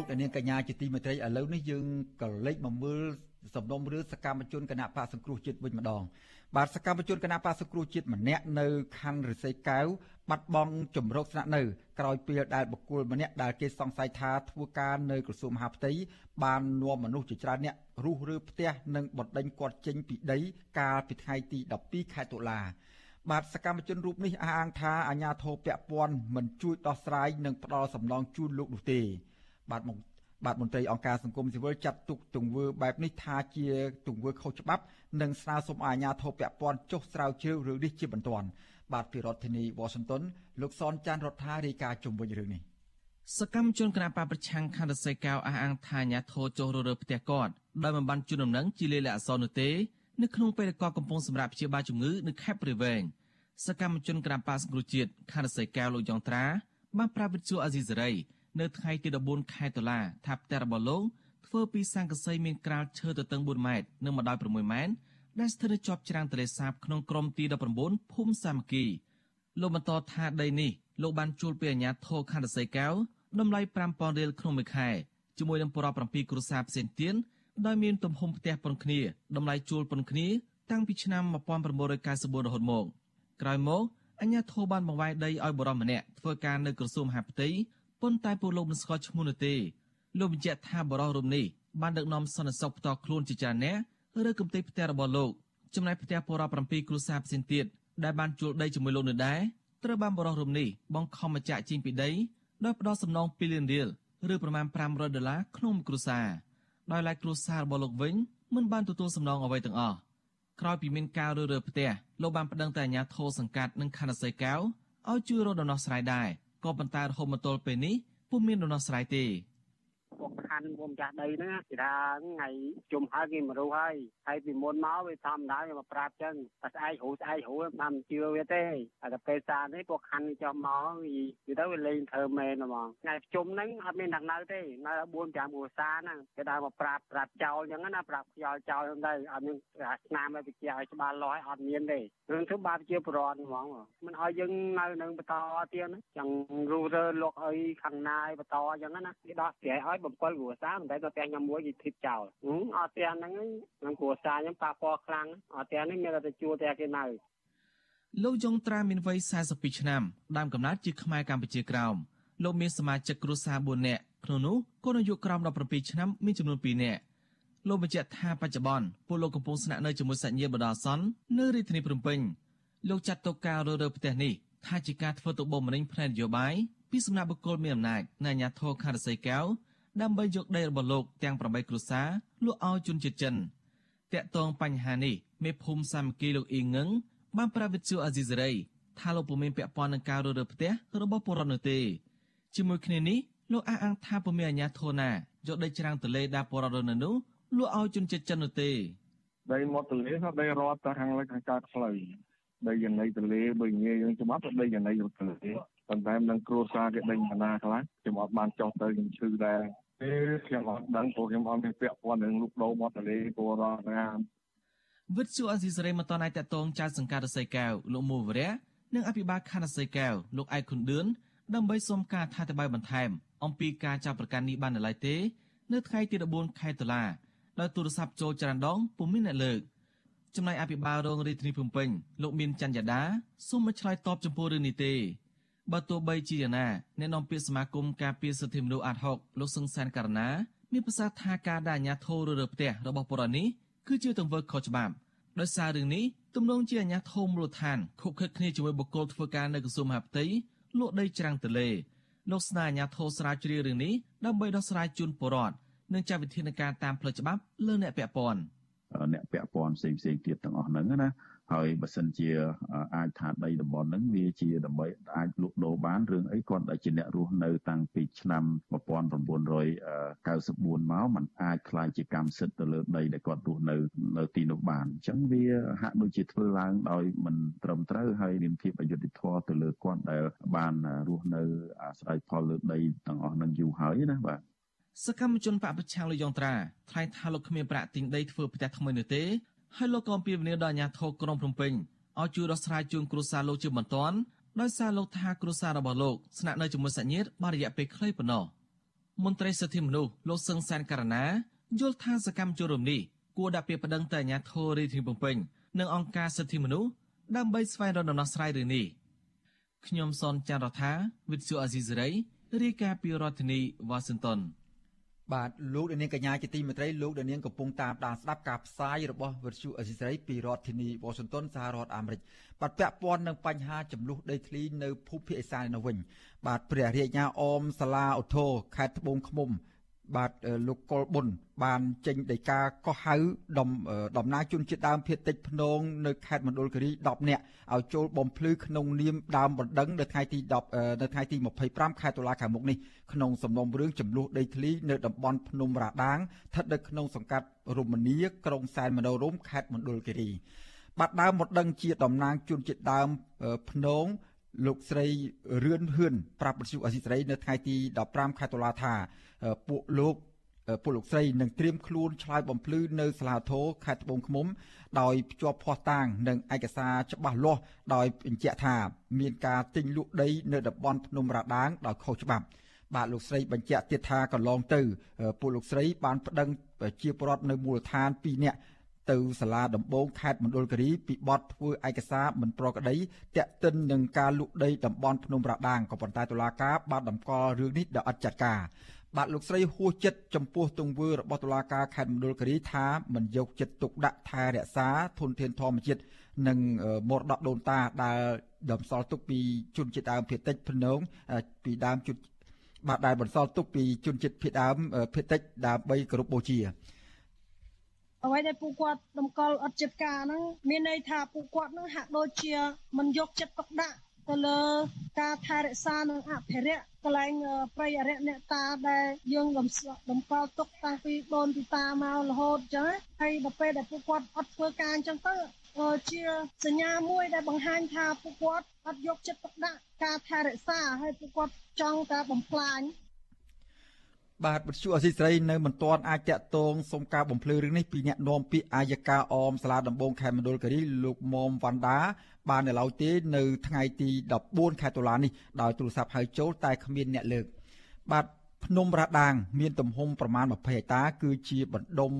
Speaker 1: លោកនាងកញ្ញាជាទីមេត្រីឥឡូវនេះយើងក៏លេចមកមើលសំណុំរឿងសកម្មជនគណៈបកសង្គ្រោះជាតិវិញម្ដងបាទសកម្មជនគណៈបកសង្គ្រោះជាតិម្នាក់នៅខណ្ឌរិស័យកែវបាត់បង់ជំរកស្នាក់នៅក្រោយពេលដែលបុគ្គលម្នាក់ដែលគេសង្ស័យថាធ្វើការនៅក្រសួងមហាផ្ទៃបាននាំមនុស្សជាច្រើនអ្នករុះរើផ្ទះនិងបណ្ដេញគាត់ចេញពីដី កាលពីថ្ងៃទី12ខែតុលាបាទសកម្មជនរូបនេះអះអាងថាអាញាធរពពាន់មិនជួយដោះស្រាយនិងផ្ដល់សំណងជូនលោកនោះទេ បាទបាទមន្ត្រីអង្គការសង្គមស៊ីវិលចាត់ទុកទង្វើបែបនេះថាជាទង្វើខុសច្បាប់និងស្នើសុំឲ្យអាជ្ញាធរពាក់ព័ន្ធចុះស្រាវជ្រាវរឿងនេះជាបន្ទាន់បាទពីរដ្ឋធានី Washington លោកសនចាន់រដ្ឋារាយការណ៍ជុំវិញរឿងនេះ
Speaker 10: សកម្មជនគណបកប្រឆាំងខណ្ឌសេកៅអះអាងថាអាញាធរចុះររើផ្ទះគាត់ដោយមិនបានជូនដំណឹងជាលេខអក្សរនោះទេនៅក្នុងពេលគាត់កំពុងសម្រាប់ព្យាបាលជំងឺនៅខេត្តព្រៃវែងសកម្មជនគណបកសង្គ្រោះជាតិខណ្ឌសេកៅលោកយ៉ងត្រាបានប្រាប់វិទ្យុអាស៊ីសេរី នៅថ្ងៃទី14ខែតុលាថាផ្ទះរបស់លោកធ្វើពីស័ង្កសីមានក្រាលឈើទទឹង4ម៉ែត្រនិងម្ដោយ6ម៉ែត្រដែលស្ថិតនៅជាប់ច្រាំងទន្លេសាបក្នុងក្រុមទី19ភូមិសាមគ្គីលោកបន្តថាដីនេះលោកបានជួលពីអាជ្ញាធរខណ្ឌសីកៅតម្លៃ5000រៀលក្នុងមួយខែជាមួយនឹងប្រព7គ្រួសារផ្សេងទៀតដោយមានទំហំផ្ទះប៉ុនគ្នាតម្លៃជួលប៉ុនគ្នាតាំងពីឆ្នាំ1994រហូតមកក្រោយមកអញ្ញាធិបបានបង្វែរដីឲ្យបរិមម្នាក់ធ្វើការនៅក្រសួងមហាផ្ទៃ ប៉ុន្តែពួកលោកមិនស្គាល់ឈ្មោះនោះទេលោកបញ្ជាក់ថាបរិះរូបនេះបានដឹកនាំសន្តិសុខផ្ទាល់ខ្លួនជាច្រើនអ្នកឬកំទេចផ្ទះរបស់លោកចំណែកផ្ទះពលរដ្ឋ7គ្រួសារផ្សេងទៀតដែលបានជួលដីជាមួយលោកនៅដែរត្រូវបានបរិះរូបនេះបង្ខំមកចាក់ចេញពីដីដោយផ្ដោតសំណង2លានរៀលឬប្រមាណ500ដុល្លារក្នុងគ្រួសារដោយឡែកគ្រួសាររបស់លោកវិញមិនបានទទួលសំណងអ្វីទាំងអស់ក្រោយពីមានការរើរើផ្ទះលោកបានប្តឹងទៅអាជ្ញាធរសង្កាត់និងខណ្ឌសីកែវឲ្យជួយរកដំណោះស្រាយដែរ ក៏ប៉ុន្តែរហូតមកទល់ពេលនេះពុំមានដំណោះស្រាយទេ
Speaker 11: ពួកខណ្ឌវងចាស់ដីហ្នឹងគេថាថ្ងៃជុំហើយគេមករុះហើយហើយពីមុនមកវាធម្មតាគេមកប្រាប់ចឹងតែស្អែករូស្អែករូបានមិនជឿវាទេតែពេលសារនេះពួកខណ្ឌចុះមកវាទៅវាលេងធ្វើមែនហ្មងថ្ងៃប្រជុំហ្នឹងអត់មានអ្នកនៅទេនៅ4 5គ្រួសារហ្នឹងគេដើរមកប្រាប់ប្រាប់ចោលចឹងណាប្រាប់ខ្យល់ចោលហ្នឹងទៅអត់មានឆ្នាំឲ្យវិជាឲ្យច្បាស់លាស់អត់មានទេរឿងធ្វើបាបជាប្រវត្តិហ្មងមិនឲ្យយើងនៅនឹងបន្តទៀតចឹងរូរើលុកអីខាងណាយបន្តចឹងណាគេដោះស្រាយឲ្យ7គ្រួសារមិនដែលទៅផ្ទះខ្ញុំមួយគេធីបចោលអត់ផ្ទះហ្នឹងខ្ញុំគ្រួសារខ្ញុំប៉ះពាល់ខ្លាំងអត់ផ្ទះនេះមានតែជួលផ្ទះគេនៅ
Speaker 10: លោកយងត្រាមានវ័យ42ឆ្នាំដើមកំណើតជាខ្មែរកម្ពុជាក្រោមលោកមានសមាជិកគ្រួសារ4នាក់ក្នុងនោះកូនអាយុក្រោម17ឆ្នាំមានចំនួន2នាក់លោកបញ្ជាក់ថាបច្ចុប្បន្នពួកលោកកំពុងស្នាក់នៅជាមួយសាច់ញាតិបដាសន្ននៅរាជធានីភ្នំពេញលោកចាត់តុកការរើរើផ្ទះនេះថាជាការធ្វើទុកបុកម្នេញផ្នែកនយោបាយពីសំណាក់បុគ្គលមានអំណាចនៃអាជ្ញាធរខេត្តរសីកែវ ដើម្បីយកដីរបស់លោកទាំង8គ្រួសារលក់ឲ្យជនជាតិចិនតាក់ទងបញ្ហានេះមេភូមិសាមគ្គីលោកអ៊ីងងឹងបានប្រាប់វិទ្យុអាស៊ីសេរីថាលោកពុំមានពាក់ព័ន្ធនឹងការរើរើផ្ទះរបស់ពលរដ្ឋនោះទេជាមួយគ្នានេះលោកអះអាងថាពុំមានអាជ្ញាធរណាយកដីច្រាំងទលេដាពលរដ្ឋនៅនោះលក់ឲ្យជនជាតិចិននោះទេ
Speaker 12: ដីមាត់ទលេថាដីរដ្ឋទៅខាងលិចខាងកើតផ្លូវដីយ៉ាងណីទលេបើងាយយើងច្បាប់ទៅដីយ៉ាងណីទលេប៉ុន្តែមិនដឹងគ្រួសារគេដេញបណ្ណាខ្លះខ្ញុំអត់បានចោះទៅខ្ញុំឈឺដែរ ពេលខ្ញុំអត់ដឹងព្រោះខ្ញុំអត់មានពាក់ព័ន្ធនឹងលោកដោមាត់ទលេពលរដ្ឋណា
Speaker 10: វិទ្យុអេស៊ីសរ៉េមិនតន់អាចតតងចៅសង្កាត់រសីកែវលោកមូវរៈនិងអភិបាលខណ្ឌរសីកែវលោកអែកខុនឌឿនដើម្បីសុំការថាតបាយបន្ថែម អំពីការចាប់ប្រកាន់នេះបាននៅឡើយទេ នៅថ្ងៃទី14ខែតុលាដោយទូរស័ព្ទចូលចរន្តដងពុំមានអ្នកលើកចំណែកអភិបាលរងរាជធានីភ្នំពេញលោកមានច័ន្ទយ៉ាដាសូមមិនឆ្លើយតបចំពោះរឿងនេះទេ បើទោះបីជាយ៉ាងណាអ្នកនាំពាក្យសមាគមការពារសិទ្ធិមនុស្សអាត់ហុកលោកសឹងសានករណាមានប្រសាសន៍ថាការដាក់អាញាធររើផ្ទះរបស់បរិនេះគឺជាទង្វើខុសច្បាប់ដោយសាររឿងនេះទំនងជាអាញាធមមូលដ្ឋានខុបខិតគ្នាជាមួយបុគ្គលធ្វើការនៅក្រសួងមហាផ្ទៃលក់ដីច្រាំងទលេលោកស្នើអាញាធរស្រាវជ្រាវរឿងនេះដើម្បីដោះស្រាយជូនពលរដ្ឋនិងចាត់វិធានការតាមផ្លូវច្បាប់លើអ្នកពាក់ព័ន្ធ
Speaker 13: អ្នកពាក់ព័ន្ធផ្សេងផ្សេងទៀតទាំងអស់ហ្នឹងណា ហើយបើសិនជាអាចថាដីតំបន់ហ្នឹងវាជាដើម្បីអាចលក់ដូរបានរឿងអីគាត់ដែលជាអ្នករស់នៅតាំងពីឆ្នាំ1994មកมันអាចខ្លាយជាកម្មសិទ្ធិទៅលើដីដែលគាត់រស់នៅនៅទីនោះបានអញ្ចឹងវាហាក់ដូចជាធ្វើឡើងដោយមិនត្រឹមត្រូវហើយរាមភាពអយុត្តិធម៌ទៅលើគាត់ដែលបានរស់នៅអាស្រ័យផលលើដីទាំងអស់នឹងយូរហើយណាបាទ
Speaker 10: សកម្មជនបពប្រឆាំងលោកយងត្រាថ្លែងថាលោកគ្មានប្រាក់ទិញដីធ្វើផ្ទះថ្មីនោះទេ ហើយលោកក៏អំពាវនាវដល់អាជ្ញាធរក្រុងភ្នំពេញឲ្យជួយដោះស្រាយជូនគ្រួសារលោកជាបន្ទាន់ដោយសារលោកថាគ្រួសាររបស់លោកស្នាក់នៅជាមួយសាច់ញាតិបានរយៈពេលខ្លីប៉ុណ្ណោះមន្ត្រីសិទ្ធិមនុស្សលោកសឹងសានករណាយល់ថាសកម្មជនរំនេះគួរដាក់ពាក្យប្តឹងទៅអាជ្ញាធររាជធានីភ្នំពេញនិងអង្គការសិទ្ធិមនុស្សដើម្បីស្វែងរកដំណោះស្រាយរឿងនេះខ្ញុំសនចាន់រដ្ឋាវិទ្យុអាស៊ីសេរីរាយការណ៍ពីរដ្ឋធានីវ៉ាស៊ីនតោន
Speaker 1: បាទលោកនាងកញ្ញាជាទីមេត្រីលោកនាងកំពុងតាមដានស្ដាប់ការផ្សាយរបស់វិទ្យុអេស៊ីសរ៉ៃពីរដ្ឋធានីវ៉ាស៊ីនតោនសហរដ្ឋអាមេរិកបាទពាក់ព័ន្ធនឹងបញ្ហាចំនួនដីធ្លីនៅភូមិភាគឦសាននៅវិញបាទព្រះរាជអាជ្ញាអមសាលាឧទ្ធរខេត្តត្បូងឃ្មុំ បាទលោកកុលប៊ុនបានចេញដីកាកោះហៅដំដំណើរជនជាតិដើមភាគតិចភ្នងនៅខេត្តមណ្ឌលគិរី10នាក់ឲ្យចូលបំភ្លឺក្នុងនាមដើមបណ្ដឹងនៅថ្ងៃទី10នៅថ្ងៃទី25ខែតុលាខាងមុខនេះក្នុងសំណុំរឿងចំនួនដីធ្លីនៅតំបន់ភ្នំរ៉ាដាងស្ថិតនៅក្នុងសង្កាត់រមនីក្រុងសែនមនោរមខេត្តមណ្ឌលគិរីបាទដើមបណ្ដឹងជាតំណាងជនជាតិដើមភ្នង លោកស្រីរឿនហ៊ឿនប្រាប់វិទ្យុអស៊ីសេរីនៅថ្ងៃទី15ខែតុលាថាពួកលោកពលលោកស្រីនឹងត្រៀមខ្លួនឆ្លើយបំភ្លឺនៅសាលាធរខេត្តត្បូងឃ្មុំ ដោយភ្ជាប់ភ័ស្តុតាង និងឯកសារច្បាស់លាស់ដោយបញ្ជាក់ថាមានការទិញលក់ដីនៅតំបន់ភ្នំរ៉ាដាងដោយខុសច្បាប់បាទលោកស្រីបញ្ជាក់ទៀតថាកន្លងទៅពួកលោកស្រីបានប្តឹងជាពលរដ្ឋនៅមូលដ្ឋាន2នាក់ ទៅសាលាដំបងខេត្តមណ្ឌលគិរីពីបទធ្វើឯកសារមិនប្រក្រតីតាក់ទិននឹងការលុកដីតំបន់ភ្នំរ៉ាដាងក៏ប៉ុន្តែតុលាការបានតម្កល់រឿងនេះដោយអត់ចាត់ការបាទលោកស្រីហួសចិត្តចំពោះទង្វើរបស់តុលាការខេត្តមណ្ឌលគិរីថាមិនយកចិត្តទុកដាក់ថែរក្សាធនធានធម្មជាតិនិងមរតកដូនតាដែលដំសល់ទុកពីជនជាតិដើមភាគតិចភ្នងពីដើមជនបាទដែលបន្សល់ទុកពីជនជាតិភាគដើមភាគតិចដើម្បីគោរពបូជា
Speaker 14: អ្វីដែលពួកគាត់តម្កល់អត់ចិត្តការហ្នឹងមានន័យថាពួកគាត់ហ្នឹងហាក់ដូចជាមិនយកចិត្តទុកដាក់ទៅលើការថែរក្សានិងអភិរក្សកន្លែងព្រៃអរិយអ្នកតាដែលយើងតម្កល់ទុកតាំងពីដូនពីតាមករហូតអញ្ចឹងហើយដល់ពេលដែលពួកគាត់អត់ធ្វើការអញ្ចឹងទៅជាសញ្ញាមួយដែលបង្ហាញថាពួកគាត់អត់យកចិត្តទុកដាក់ការថែរក្សាហើយពួកគាត់ចង់តែបំផ្លាញ
Speaker 1: បាទវិទ្យុអសីស្រីនៅមិនទាន់អាចតាក់ទងសុំការបំភ្លឺរឿងនេះពីអ្នកនាំពាក្យអាយកាអមសាលាដំបងខេត្តមណ្ឌលគិរីលោកមុំវណ្ដាបាននៅឡើយទេនៅថ្ងៃទី14ខែតុលានេះដោយទូរស័ព្ទហៅចូលតែគ្មានអ្នកលើក បាទភ្នំរ៉ាដាង មានទំហំប្រមាណ20ហិកតា គឺជាបណ្ដុំ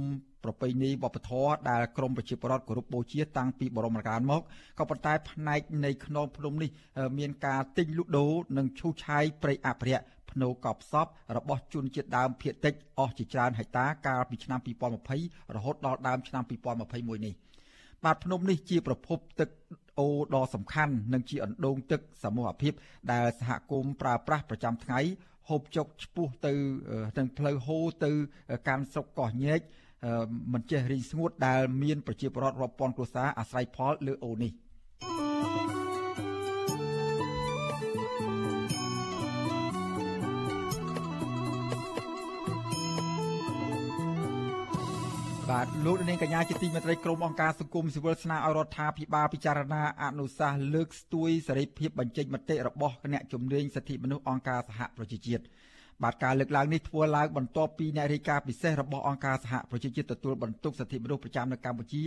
Speaker 1: ប្រពៃណីវប្បធម៌ដែលក្រមប្រជាពលរដ្ឋគោរពបូជាតាំងពីបរមកាលមកក៏ប៉ុន្តែផ្នែកនៃខ្នងភ្នំនេះ មានការទិញលក់ដូរនិងឈូសឆាយព្រៃអភិរក្ស ភ្នូកប់សពរបស់ជនជាតិដើមភាគតិចអស់ជាច្រើនហិកតាកាលពីឆ្នាំ2020រហូតដល់ដើមឆ្នាំ2021នេះបាទភ្នំនេះជាប្រភពទឹកអូដ៏សំខាន់និងជាអណ្ដូងទឹកសមូហភាពដែលសហគមន៍ប្រើប្រាស់ប្រចាំថ្ងៃហូបចុកឆ្ពោះទៅទាំងផ្លូវហូរទៅកាន់ស្រុកកោះញែកមិនចេះរីងស្ងួតដែលមានប្រជាពលរដ្ឋរាប់ពាន់គ្រួសារអាស្រ័យផលលើអូនេះ។ បាទលោកនាងកញ្ញាជាទីមេត្រីក្រុមអង្គការសង្គមស៊ីវិលស្នើឲ្យរដ្ឋាភិបាលពិចារណាអនុសាសន៍លើកស្ទួយសេរីភាពបញ្ចេញមតិរបស់អ្នកជំនាញសិទ្ធិមនុស្សអង្គការសហប្រជាជាតិ បាទការលើកឡើងនេះធ្វើឡើងបន្ទាប់ពីអ្នករាយការណ៍ពិសេសរបស់អង្គការសហប្រជាជាតិទទួលបន្ទុកសិទ្ធិមនុស្សប្រចាំនៅកម្ពុជា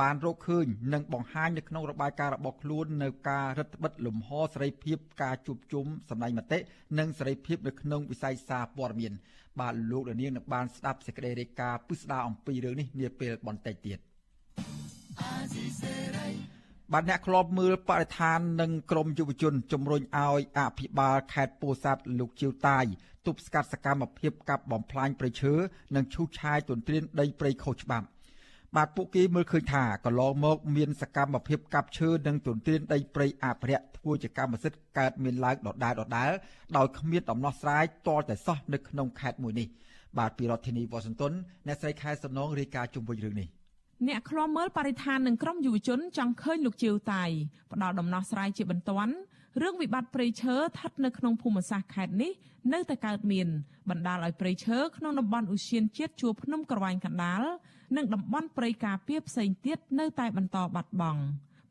Speaker 1: បានរកឃើញនិងបង្ហាញនៅក្នុងរបាយការណ៍របស់ខ្លួននៅការរដ្ឋបិទលំហសេរីភាពការជួបជុំសម្ដែងមតិនិងសេរីភាពនៅក្នុងវិស័យសារព័ត៌មានបាទលោកលាននឹងបានស្ដាប់សេចក្តីរាយការណ៍ពិស្ដារអំពីរឿងនេះនាពេលបន្តិចទៀតបាទអ្នកធ្លាប់មើលបរិស្ថាននិងក្រមយុវជនជំរុញឲ្យអភិបាលខេត្តពោធិ៍សាត់លោកជាវតាយ ទប់ស្កាត់សកម្មភាពកាប់បំផ្លាញព្រៃឈើនិងឈូសឆាយទន្ទ្រានដីព្រៃខុសច្បាប់បាទពួកគេមើលឃើញថាកន្លងមកមានសកម្មភាពកាប់ឈើនិងទន្ទ្រានដីព្រៃអភិរក្សធ្វើជាកម្មសិទ្ធិកើតមានឡើងដដែលដដែលដោយគ្មានដំណោះស្រាយទាល់តែសោះនៅក្នុងខេត្តមួយនេះបាទពីរដ្ឋធានីវ៉ាស៊ីនតោនអ្នកស្រីខែសំណងរាយការណ៍ជុំវិញរឿងនេះ
Speaker 15: អ្នកឃ្លាំមើលបរិស្ថាននិងក្រមយុវជនចង់ឃើញលោកជាវតៃផ្ដល់ដំណោះស្រាយជាបន្ទាន់ រឿងវិបត្តិព្រៃឈើស្ថិតនៅក្នុងភូមិសាស្ត្រខេត្តនេះនៅតែកើតមានបណ្ដាលឲ្យព្រៃឈើក្នុងតំបន់ឧស្សាហជាតិជួរភ្នំក្រវ៉ាញ់កណ្ដាលនិងតំបន់ព្រៃការពារផ្សេងទៀតនៅតែបន្តបាត់បង់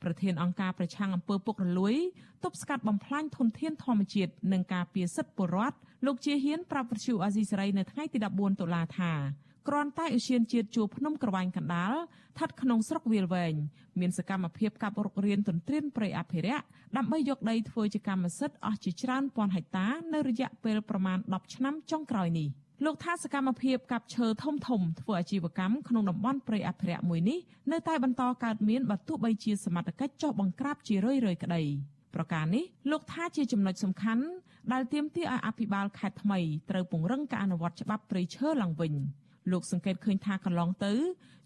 Speaker 15: ប្រធានអង្គការប្រឆាំងអំពើពុករលួយទប់ស្កាត់បំផ្លាញធនធានធម្មជាតិនិងការពារសិទ្ធិពលរដ្ឋលោកជាហ៊ានប្រាប់វិទ្យុអាស៊ីសេរីនៅថ្ងៃទី14តុលាថា គ្រាន់តែឧស្សាហជាតិជួរភ្នំក្រវ៉ាញ់កណ្ដាលស្ថិតក្នុងស្រុកវាលវែងមានសកម្មភាពកាប់រុករានទន្ទ្រានព្រៃអភិរក្សដើម្បីយកដីធ្វើជាកម្មសិទ្ធិអស់ជាច្រើនពាន់ហិកតានៅរយៈពេលប្រមាណ10ឆ្នាំចុងក្រោយនេះ។លោកថាសកម្មភាពកាប់ឈើធំធំធ្វើអាជីវកម្មក្នុងតំបន់ព្រៃអភិរក្សមួយនេះនៅតែបន្តកើតមានបើទោះបីជាសមត្ថកិច្ចចុះបង្ក្រាបជារឿយៗក្តីប្រការនេះលោកថាជាចំណុចសំខាន់ដែលទាមទារឲ្យអភិបាលខេត្តថ្មីត្រូវពង្រឹងការអនុវត្តច្បាប់ព្រៃឈើឡើងវិញ លោកសង្កេតឃើញថាកន្លងទៅ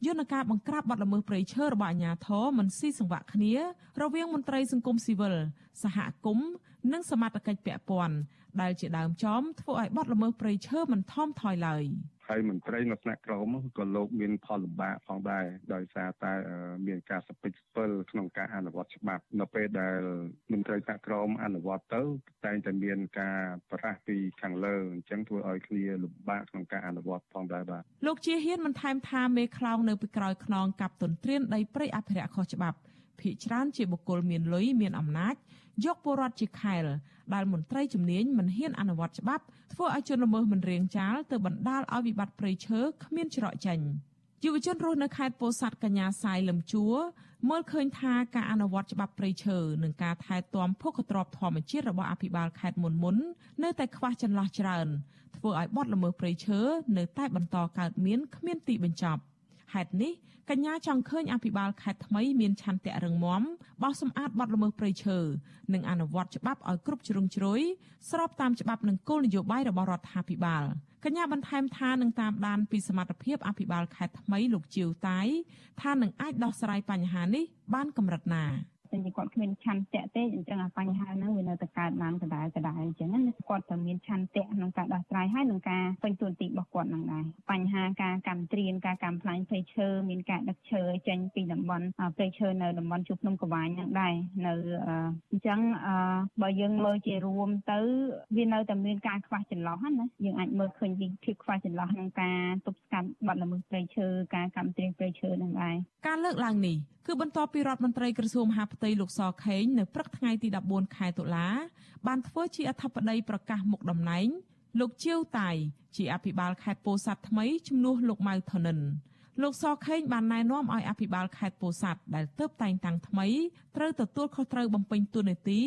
Speaker 15: យន្តការបង្ក្រាបបទល្មើសព្រៃឈើរបស់អាជ្ញាធរមិនស៊ីសង្វាក់គ្នា រវាងមន្ត្រីសង្គមស៊ីវិលសហគមន៍និងសមត្ថកិច្ចពាក់ព័ន្ធដែលជាដើមចំធ្វើឲ្យបាត់ល្មើសព្រៃឈើមិនថមថយឡើយ
Speaker 12: ហើយមន្ត្រីនៅថ្នាក់ក្រមក៏លោកមានផលលំបាកផងដែរដោយសារតែមានការសពិចស្ពិលក្នុងការអនុវត្តច្បាប់នៅពេលដែលមន្ត្រីថ្នាក់ក្រមអនុវត្តទៅតែងតែមានការប្រកាសពីខាងលើអញ្ចឹងធ្វើឲ្យគ្នាលំបាកក្នុងការអនុវត្តផងដែរបាទ
Speaker 15: លោកជាហ៊ានបន្ថែមថាមេខ្លោងនៅពីក្រោយខ្នងកັບទន្ទ្រានដីព្រៃអភិរក្សខុសច្បាប់ភ ieck ច្រើនជាបុគ្គលមានលុយមានអំណាចយកពលរដ្ឋជាខែលដែលមន្ត្រីជំនាញមិនហ៊ានអនុវត្តច្បាប់ធ្វើឲ្យជនល្មើសមិនរៀងចាលទៅបណ្ដាលឲ្យវិបត្តិព្រៃឈើគ្មានច្រកចេញយុវជនរស់នៅខេត្តពោធិ៍សាត់កញ្ញាសាយលឹមជួមើលឃើញថាការអនុវត្តច្បាប់ព្រៃឈើនិងការថែទាំភូខទ្របធម្មជាតិរបស់អភិបាលខេត្តមុនមុននៅតែខ្វះចន្លោះច្រើនធ្វើឲ្យបទល្មើសព្រៃឈើនៅតែបន្តកើតមានគ្មានទីបញ្ចប់ ហេតុនេះកញ្ញាចង់ឃើញអភិបាលខេត្តថ្មីមានឆន្ទៈរឹងមាំបោះសម្អាតបទល្មើសព្រៃឈើនិងអនុវត្តច្បាប់ឲ្យគ្រប់ជ្រុងជ្រោយស្របតាមច្បាប់និងគោលនយោបាយរបស់រដ្ឋាភិបាលកញ្ញាបន្ថែមថានឹងតាមដានពីសមត្ថភាពអភិបាលខេត្តថ្មីលោកជាវតាយថានឹងអាចដោះស្រាយបញ្ហានេះបានកម្រិតណា
Speaker 16: តែគាត់គ្មានឆន្ទៈទេអញ្ចឹងអាបញ្ហាហ្នឹងវានៅតែកើតឡើងដដែលដដែលអញ្ចឹងណាគាត់តែមានឆន្ទៈក្នុងការដោះស្រាយហើយនឹងការពេញទួនាទីរបស់គាត់ហ្នឹងដែរបញ្ហាការកម្មត្រៀនការកម្មផ្លាញ់ព្រៃឈើមានការដឹកឈើចេញពីតំបន់ព្រៃឈើនៅតំបន់ជួរភ្នំកវាញហ្នឹងដែរនៅអញ្ចឹងបើយើងមើលជារួមទៅវានៅតែមានការខ្វះចន្លោះណាយើងអាចមើលឃើញពីភាពខ្វះចន្លោះក្នុងការទប់ស្កាត់បាត់ល្មើសព្រៃឈើការកម្មត្រៀនព្រៃឈើហ្នឹងដែរ
Speaker 15: ការលើកឡើងនេះគឺបន្ទាប់ពីរដ្ឋមន្ត្រីក្រសួងមហាផ្ទៃលោកសខេងនៅព្រឹកថ្ងៃទី14ខែតុលា បានធ្វើជាអធិបតីប្រកាសមុខតំណែងលោកជាវតៃជាអភិបាលខេត្តពោធិ៍សាត់ថ្មីជំនួសលោកម៉ៅថនិនលោកសខេងបានណែនាំឲ្យអភិបាលខេត្តពោធិ៍សាត់ដែលទើបតែងតាំងថ្មីត្រូវទទួលខុសត្រូវបំពេញតួនាទី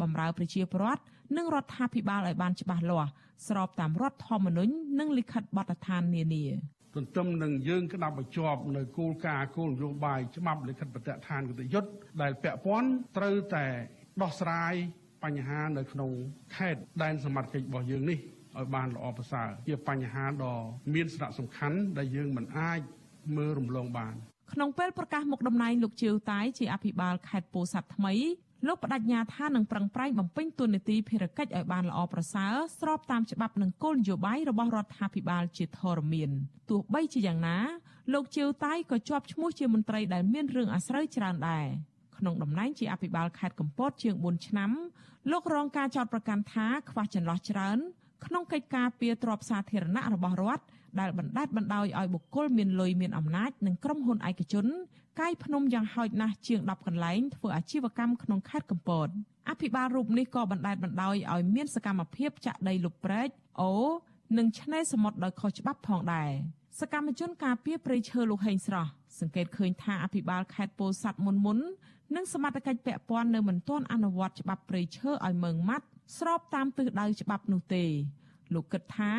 Speaker 15: បម្រើប្រជាពលរដ្ឋនិងរដ្ឋាភិបាលឲ្យបានច្បាស់លាស់ស្របតាមរដ្ឋធម្មនុញ្ញនិងលិខិតបទដ្ឋាននានា
Speaker 17: ទន្ទឹមនឹងយើងក្តាប់បញ្ជាប់នៅគោលការណ៍គោលនយោបាយច្បាប់លិខិតបទដ្ឋានគតិយុត្តដែលពាក់ព័ន្ធត្រូវតែដោះស្រាយបញ្ហានៅក្នុងខេត្តដែនសមត្ថកិច្ចរបស់យើងនេះឲ្យបានល្អប្រសើរជាបញ្ហាដ៏មានសារៈសំខាន់ដែលយើងមិនអាចមើលរំលងបាន
Speaker 15: ក្នុងពេលប្រកាសមុខតំណែងលោកជាវតាយជាអភិបាលខេត្តពោធិ៍សាត់ថ្មី លោកបដិញ្ញាថានឹងប្រឹងប្រែងបំពេញតួនាទីភារកិច្ចឲ្យបានល្អប្រសើរស្របតាមច្បាប់និងគោលនយោបាយរបស់រដ្ឋាភិបាលជាធរមានទោះបីជាយ៉ាងណា លោកជាវតៃក៏ជាប់ឈ្មោះជាមន្ត្រីដែលមានរឿងអាស្រូវច្រើនដែរក្នុងតំណែងជាអភិបាលខេត្តកំពតជាង4ឆ្នាំលោករងការចោទប្រកាន់ថាខ្វះចន្លោះច្រើន ក្នុងកិច្ចការពៀទ្របសាធារណៈរបស់រដ្ឋ ដែលបណ្ដេតបណ្ដោយឲ្យបុគ្គលមានលុយមានអំណាចនិងក្រុមហ៊ុនឯកជនកាយភ្នំយ៉ាងហោចណាស់ជាង10កន្លែងធ្វើអាជីវកម្មក្នុងខេត្តកំពតអភិបាលរូបនេះក៏បណ្ដេតបណ្ដោយឲ្យមានសកម្មភាពចាក់ដីលុបព្រែកអូនិងឆ្នេរសមុទ្រដោយខុសច្បាប់ផងដែរសកម្មជនការពារព្រៃឈើលោកហេងស្រស់សង្កេតឃើញថាអភិបាលខេត្តពោធិ៍សាត់មុនមុននិងសមត្ថកិច្ចពាក់ព័ន្ធនៅមិនទាន់អនុវត្តច្បាប់ព្រៃឈើឲ្យម៉ឺងម៉ាត់ស្របតាមទិសដៅច្បាប់នោះទេ លោកគិតថា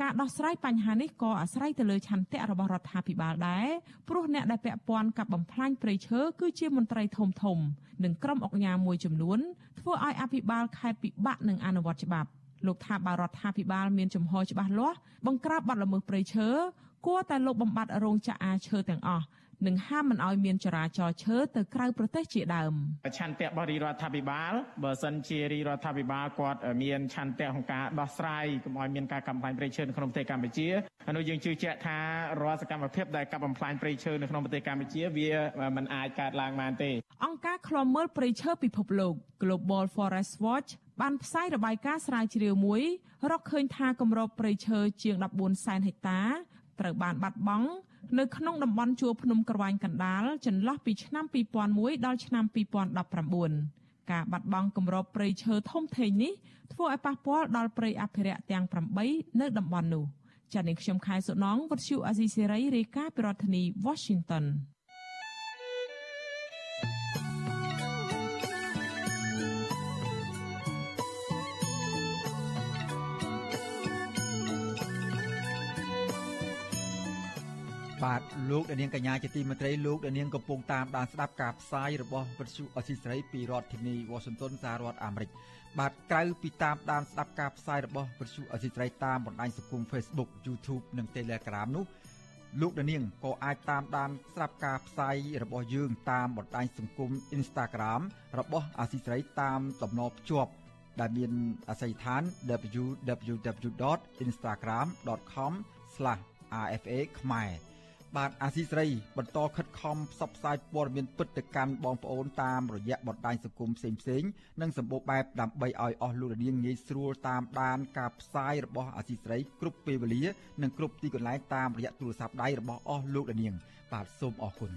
Speaker 15: ការដោះស្រាយបញ្ហានេះក៏អាស្រ័យទៅលើឆន្ទៈរបស់រដ្ឋាភិបាលដែរព្រោះអ្នកដែលពាក់ព័ន្ធกับបំផ្លាញព្រៃឈើគឺជាមន្ត្រីធំធំ និងក្រុមអង្គការមួយចំនួនធ្វើឲ្យអភិបាលខេត្តពិបាកនឹងអនុវត្តច្បាប់លោកថាបារដ្ឋាភិបាលមានចំហច្បាស់លាស់បង្ក្រាបបទល្មើសព្រៃឈើគួរតែលុបបំបាត់រោងចក្រអាឈើទាំងអស់ និងហាមមិនឲ្យមានចរាចរណ៍ឈើទៅក្រៅប្រទេសជាដើម
Speaker 18: ឆន្ទៈរបស់រដ្ឋាភិបាលបើសិនជារដ្ឋាភិបាលគាត់មានឆន្ទៈក្នុងការដោះស្រាយកុំឲ្យមានការកំផ្លាញព្រៃឈើនៅក្នុងប្រទេសកម្ពុជាអានោះយើងជឿជាក់ថារាល់សកម្មភាពដែលកាប់បំផ្លាញព្រៃឈើនៅក្នុងប្រទេសកម្ពុជាវាមិនអាចកើតឡើងបានទេ
Speaker 15: អង្គការឃ្លាំមើលព្រៃឈើពិភពលោក Global Forest Watch បានផ្សាយរបាយការណ៍ស្រាវជ្រាវមួយ រកឃើញថាគម្របព្រៃឈើជាង14សែនហិកតាត្រូវបានបាត់បង់ នៅក្នុងតំបន់ជួរភ្នំក្រវាញកណ្ដាលចន្លោះពីឆ្នាំ2001ដល់ឆ្នាំ2019ការបាត់បង់គម្របព្រៃឈើធំធេងនេះធ្វើឲ្យប៉ះពាល់ដល់ព្រៃអភិរក្សទាំង8នៅតំបន់នោះចា៎នាងខ្ញុំខែសុណងវັດឈូអាស៊ីសេរីរាយការណ៍ពីរដ្ឋធានី Washington
Speaker 1: បាទលោកដានាងកញ្ញាជាទីមេត្រីលោកដានាងកំពុងតាមដានស្ដាប់ការផ្សាយរបស់វិទ្យុអស៊ីសេរីពីរដ្ឋធានី Washington សហរដ្ឋអាមេរិកបាទក្រៅពីតាមដានស្ដាប់ការផ្សាយរបស់វិទ្យុអស៊ីសេរីតាមបណ្ដាញសង្គម Facebook YouTube និង Telegram នោះលោកដានាងក៏អាចតាមដានស្ដាប់ការផ្សាយរបស់យើងតាមបណ្ដាញសង្គម Instagram របស់អស៊ីសេរីតាមតំណភ្ជាប់ដែលមានអាសយដ្ឋាន www.instagram.com/rfa ខ្មែរ បាទអាស៊ីស្រីបន្តខិតខំផ្សព្វផ្សាយព័ត៌មានពិតទៅកាន់បងប្អូនតាមរយៈបណ្ដាញសង្គមផ្សេងផ្សេងនិងសម្បូរបែបដើម្បីឲ្យអស់លោកនាងងាយស្រួលតាមដានការផ្សាយរបស់អាស៊ីស្រីគ្រប់ពេលវេលានិងគ្រប់ទីកន្លែងតាមរយៈទូរស័ព្ទដៃរបស់អស់លោកនាង បាទសូមអរគុណ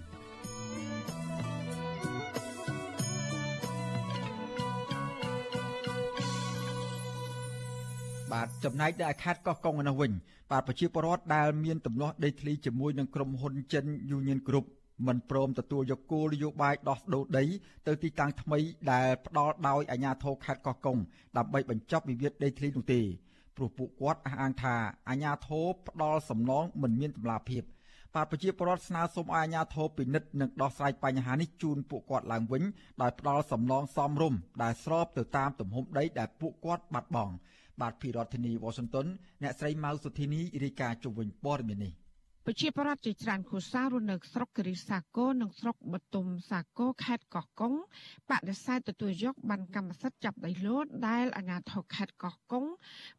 Speaker 1: បាទចំណែកនៅខេត្តកោះកុងនោះវិញ បាទប្រជាពលរដ្ឋដែលមានទំនាស់ដីធ្លីជាមួយនឹងក្រុមហ៊ុនចិន Union Group មិនព្រមទទួលយកគោលនយោបាយដោះដូរដីទៅទីតាំងថ្មីដែលផ្ដល់ដោយអាជ្ញាធរខេត្តកោះកុងដើម្បីបញ្ចប់វិវាទដីធ្លីនោះទេព្រោះពួកគាត់អះអាងថាអាជ្ញាធរផ្ដល់សំណងមិនមានតម្លាភាពបាទប្រជាពលរដ្ឋស្នើសុំឲ្យអាជ្ញាធរពិនិត្យនិងដោះស្រាយបញ្ហានេះជូនពួកគាត់ឡើងវិញដោយផ្ដល់សំណងសមរម្យដែលស្របទៅតាមទំហំដីដែលពួកគាត់បាត់បង់ បាទពីរដ្ឋធានីវ៉ាស៊ីនតោនអ្នកស្រីម៉ៅសុធីនីរាយការណ៍ជុំវិញព័ត៌មាននេះ
Speaker 19: ប្រជាប្រដ្ឋជាច្រើនខូសារស់នៅស្រុកគិរីសាគរនិងស្រុកបតុមសាគរខេត្តកោះកុងបដិសេធទទួលយកបានកម្មសិទ្ធិចាប់ដីលោតដែលអាជ្ញាធរខេត្តកោះកុង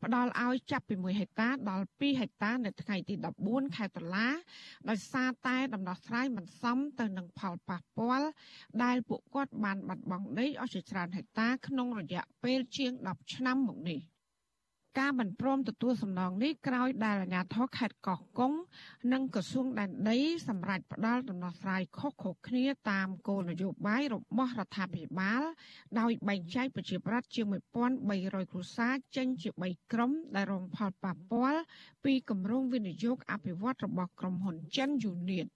Speaker 19: ផ្ដល់ឲ្យចាប់ពី1ហិកតាដល់2ហិកតានៅថ្ងៃទី14ខែតុលាដោយសារតែដំណោះស្រាយមិនសមទៅនឹងផលប៉ះពាល់ដែលពួកគាត់បានបាត់បង់ដីអស់ជាច្រើនហិកតាក្នុងរយៈពេលជាង10ឆ្នាំមកនេះ។ ការមិនព្រមទទួលសំណងនេះក្រោយដែលអាជ្ញាធរខេត្តកោះកុងនិងក្រសួងដែនដីសម្រាប់ផ្ដល់ដំណោះស្រាយខុសៗគ្នាតាមគោលនយោបាយរបស់រដ្ឋាភិបាល ដោយបែងចែកប្រជាប្រដ្ឋជាង1300គ្រួសារចេញជា3ក្រុមដែលរងផលប៉ះពាល់ពីគម្រោងវិនិយោគអភិវឌ្ឍរបស់ក្រុមហ៊ុនចិនយូនៀត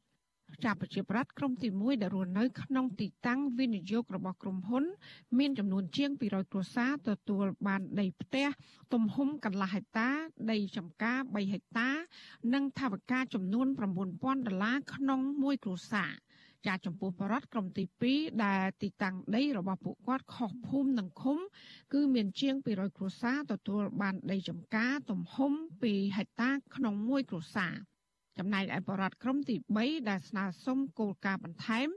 Speaker 19: ចាប់ប្រជាប្រដ្ឋក្រុមទី1ដែលរស់នៅក្នុងទីតាំងវិនិយោគរបស់ក្រុមហ៊ុន មានចំនួនជាង200គ្រួសារទទួលបានដីផ្ទះទំហំកន្លះហិកតា ដីចម្ការ3ហិកតា និងថវិកាចំនួន9000ដុល្លារក្នុងមួយគ្រួសារចាចំពោះបរដ្ឋក្រុមទី2ដែលទីតាំងដីរបស់ពួកគាត់ខុសភូមិនិងឃុំ គឺមានជាង200គ្រួសារទទួលបានដីចម្ការទំហំ2ហិកតាក្នុងមួយគ្រួសារ ចំណែកឯបរដ្ឋក្រុមទី3ដែលស្នើសុំគោលការណ៍បន្ថែម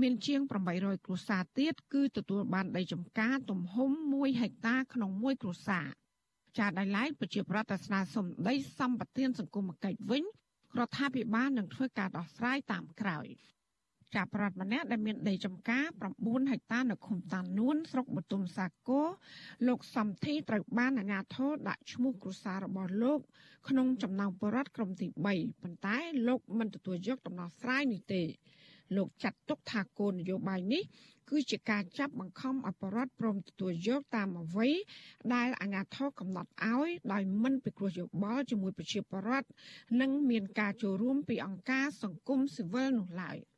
Speaker 19: មានជាង800គ្រួសារទៀតគឺទទួលបានដីចម្ការទំហំ1ហិកតាក្នុងមួយគ្រួសារចាដោយឡែកប្រជាប្រដ្ឋស្នើសុំដីសម្បត្តិសង្គមគិច្ចវិញរដ្ឋាភិបាលនឹងធ្វើការដោះស្រាយតាមក្រោយ ចាប់ប្រដ្ឋម្នាក់ដែលមានដីចម្ការ9ហិកតានៅឃុំតានួនស្រុកបទុមសាគរលោកសំធីត្រូវបានអាជ្ញាធរដាក់ឈ្មោះគ្រួសាររបស់លោក ក្នុងចំណោមបរដ្ឋក្រុមទី3ប៉ុន្តែលោកមិនទទួលយកដំណោះស្រាយនេះទេលោកចាត់ទុកថាគោលនយោបាយនេះ គឺជាការចាប់បង្ខំឲ្យបរដ្ឋព្រមទទួលយកតាមអ្វីដែលអាជ្ញាធរកំណត់ឲ្យដោយមិនពិគ្រោះយោបល់ជាមួយប្រជាពលរដ្ឋនិងមានការចូលរួមពីអង្គការសង្គមស៊ីវិលនោះឡើយ។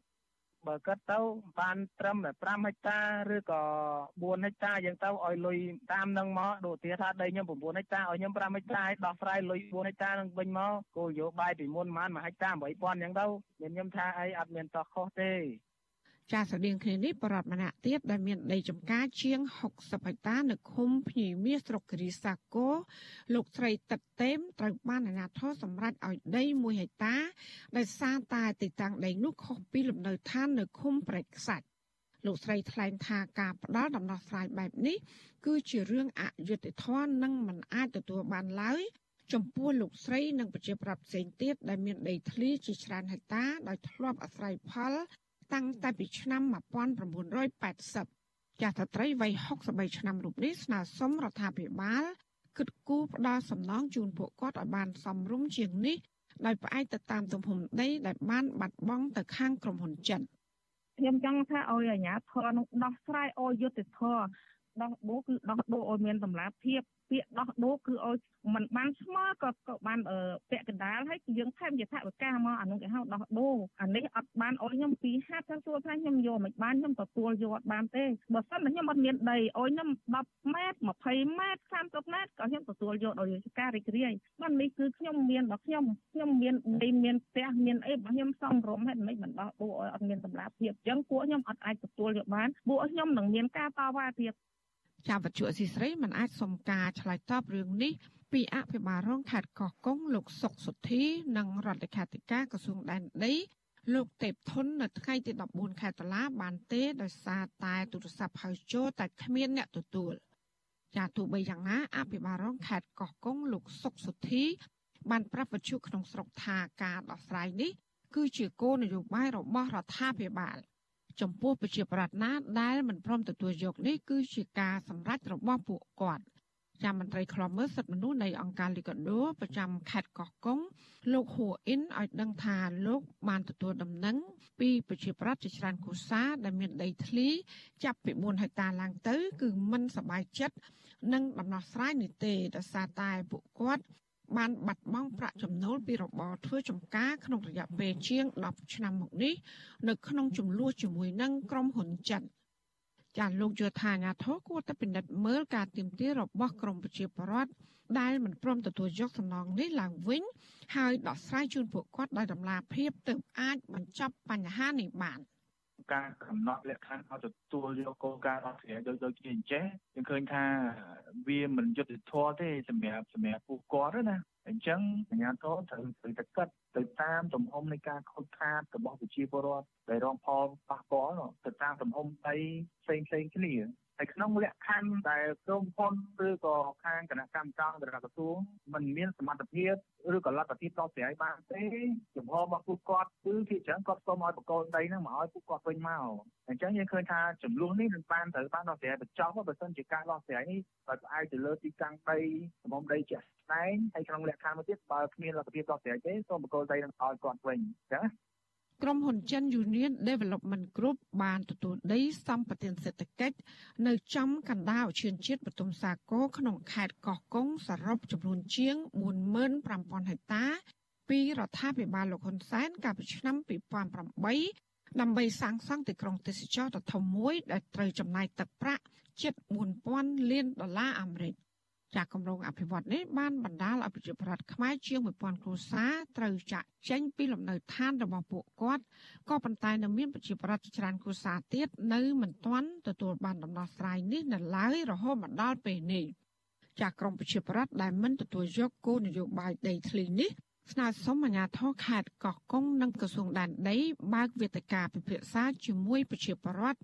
Speaker 20: បើគាត់ទៅបានត្រឹមតែ5ហិកតាឬក៏4ហិកតាយើងទៅឲ្យលុយតាមនឹងមកដូចទាថាដីខ្ញុំ9ហិកតាឲ្យខ្ញុំ5ហិកតាឲ្យដោះស្រាយលុយ4ហិកតានឹងវិញមកគោលនយោបាយពីមុនប្រហែល1ហិកតា8000អញ្ចឹងទៅមានខ្ញុំថាអីអត់មានតោះខុសទេ
Speaker 19: ចាស្រដៀងគ្នានេះបរដ្ឋម្នាក់ទៀតដែលមានដីចំការជាង60ហិកតានៅឃុំភ្ញីមាសស្រុកគិរីសាគរលោកស្រីទឹកទេមត្រូវបានអាជ្ញាធរសម្រេចឲ្យដី1ហិកតាដោយសារតែទីតាំងដីនោះខុសពីលំនៅឋាននៅឃុំព្រែកខ្សាច់លោកស្រីថ្លែងថាការផ្ដាល់ដំណោះស្រាយបែបនេះ គឺជារឿងអយុត្តិធម៌និងមិនអាចទទួលបានឡើយចំពោះលោកស្រីនិងប្រជាប្រដ្ឋផ្សេងទៀតដែលមានដីធ្លីជាច្រើនហិកតាដោយធ្លាប់អាស្រ័យផល តាំងតែពីឆ្នាំ1980ចាស់តត្រីវ័យ63ឆ្នាំរូបនេះស្នើសុំរដ្ឋាភិបាលគិតគូរផ្ដល់សំណងជូនពួកគាត់ឲ្យបានសមរម្យជាងនេះដោយផ្អែកទៅតាមទំហំដីដែលបានបាត់បង់ទៅខាងក្រុមហ៊ុនចិន
Speaker 20: ខ្ញុំចង់ថាឲ្យអាជ្ញាធរនោះដោះស្រាយឲ្យយុត្តិធម៌ដោះដូរគឺដោះដូរឲ្យមានតម្លាភាព ពាក្យដោះដូរគឺឲ្យมันបានស្មើក៏ក៏បានពាក់កណ្ដាលហើយយើងថែមជាថវិកាមកអានោះគេហៅដោះដូរអានេះអត់បានឲ្យខ្ញុំពីហាត់ខ្ញុំសួរថាខ្ញុំយកមិនបានខ្ញុំទទួលយកអត់បានទេបើសិនតែខ្ញុំអត់មានដីឲ្យខ្ញុំ10ម៉ែត្រ20ម៉ែត្រ30ម៉ែត្រក៏ខ្ញុំទទួលយកដោយរាជការរីករាយបាននេះគឺខ្ញុំមានរបស់ខ្ញុំខ្ញុំមានដីមានផ្ទះមានអីរបស់ខ្ញុំសំរុំហេតុមិនមិនដោះដូរឲ្យអត់មានតម្លាភាពអញ្ចឹងពួកខ្ញុំអត់អាចទទួលយកបានពួកខ្ញុំនឹងមានការតវ៉ាទៀត
Speaker 19: ចាវត្ថុអសីស្រីមិនអាចសុំការឆ្លើយតបរឿងនេះពីអភិបាលរងខេត្តកោះកុងលោកសុកសុធី និងរដ្ឋលេខាធិការក្រសួងដែនដីលោកទេពធុននៅថ្ងៃទី14ខែតុលាបានទេដោយសារតែទូរស័ព្ទហៅចូលតែគ្មានអ្នកទទួលចាទោះបីយ៉ាងណាអភិបាលរងខេត្តកោះកុងលោកសុកសុធី បានប្រាប់វិទ្យុក្នុងស្រុកថាការដោះស្រាយនេះ គឺជាគោលនយោបាយរបស់រដ្ឋាភិបាល ចំពោះប្រជាប្រដ្ឋណាដែលមិនព្រមទទួលយកនេះគឺជាការសម្រេចរបស់ពួកគាត់ចាំមន្ត្រីខ្លំមើលសិទ្ធិមនុស្សនៃអង្គការលីកាដូប្រចាំខេត្តកោះកុងលោកហួអ៊ីនឲ្យដឹងថាលោកបានទទួលដំណឹងពីប្រជាប្រដ្ឋជាច្រើនគូសាដែលមានដីធ្លីចាប់ពី4ហិកតាឡើងទៅ គឺមិនសប្បាយចិត្តនឹងដំណោះស្រាយនេះទេដោយសារតែពួកគាត់ បានបាត់បង់ប្រាក់ចំណូលពីរបរធ្វើចំការក្នុងរយៈពេលជាង10ឆ្នាំមកនេះនៅក្នុងចំនួនជាមួយនឹងក្រុមហ៊ុនចិនចាលោកយល់ថាអាញាធរគួរតែពិនិត្យមើលការទៀមទារបស់ក្រមប្រជាពលរដ្ឋដែលមិនព្រមទទួលយកសំណងនេះឡើងវិញ ហើយដោះស្រាយជូនពួកគាត់ដោយតម្លាភាពទើបអាចបញ្ចប់បញ្ហានេះបាន។
Speaker 8: ការកំណត់លក្ខខណ្ឌឲ្យទទួលយកគោលការណ៍អន្តរជាតិដូចដូចជាអញ្ចេះយើងឃើញថាវាមិនយុត្តិធម៌ទេសម្រាប់សម្រាប់ពួកគាត់ណាអញ្ចឹងអាជ្ញាធរត្រូវត្រូវតែកាត់ទៅតាមទំហំនៃការខូចខាតរបស់ប្រជាពលរដ្ឋដែលរងផលប៉ះពាល់ទៅតាមទំហំដីផ្សេងផ្សេងគ្នា ហើយក្នុងលក្ខខណ្ឌដែលក្រុមហ៊ុនឬក៏ខាងគណៈកម្មការរបស់ក្រសួងมันមានសមត្ថភាពឬក៏លទ្ធភាពតបស្រាយបានទេចំហរបស់ពួកគាត់គឺភាគច្រើនគាត់សូមឲ្យបកគោដីហ្នឹងមកឲ្យពួកគាត់វិញមកអញ្ចឹងយើងឃើញថាចំនួននេះនឹងបានត្រូវបានដោះស្រាយបញ្ចប់បើសិនជាការដោះស្រាយនេះដោយផ្អែកទៅលើទីតាំងដីសំណុំដីជាក់ស្ដែងហើយក្នុងលក្ខខណ្ឌមួយទៀតបើគ្មានលទ្ធភាពដោះស្រាយទេសូមបកគោដីនឹងឲ្យគាត់វិញអញ្ចឹង
Speaker 19: ក្រុមហ៊ុនចិន Union Development Group បានទទួលដីសម្បត្តិសេដ្ឋកិច្ចនៅចំកណ្ដាលឧឈានជាតិបទុមសាគរក្នុងខេត្តកោះកុងសរុបចំនួនជាង45000ហិកតា ពីរដ្ឋាភិបាលលោកហ៊ុនសែនកាលពីឆ្នាំ2008ដើម្បីសាងសង់ទីក្រុងទេសចរដ៏ធំមួយដែលត្រូវចំណាយទឹកប្រាក់ជិត4000លានដុល្លារអាមេរិក ចាក់គម្រោងអភិវឌ្ឍនេះបានបណ្ដាលឲ្យប្រជាប្រដ្ឋខ្មែរជាង1000គ្រួសារត្រូវចាក់ចេញពីលំនៅឋានរបស់ពួកគាត់ក៏ប៉ុន្តែនៅមានប្រជាប្រដ្ឋច្រើនគ្រួសារទៀតនៅមិនទាន់ទទួលបានដំណោះស្រាយនេះនៅឡើយរហូតមកដល់ពេលនេះចាក់ក្រមប្រជាប្រដ្ឋដែលមិនទទួលយកគោលនយោបាយដីធ្លីនេះស្នើសុំអាជ្ញាធរខេត្តកោះកុងនិងក្រសួងដែនដីបើកវេទិកាពិភាក្សាជាមួយប្រជាពលរដ្ឋ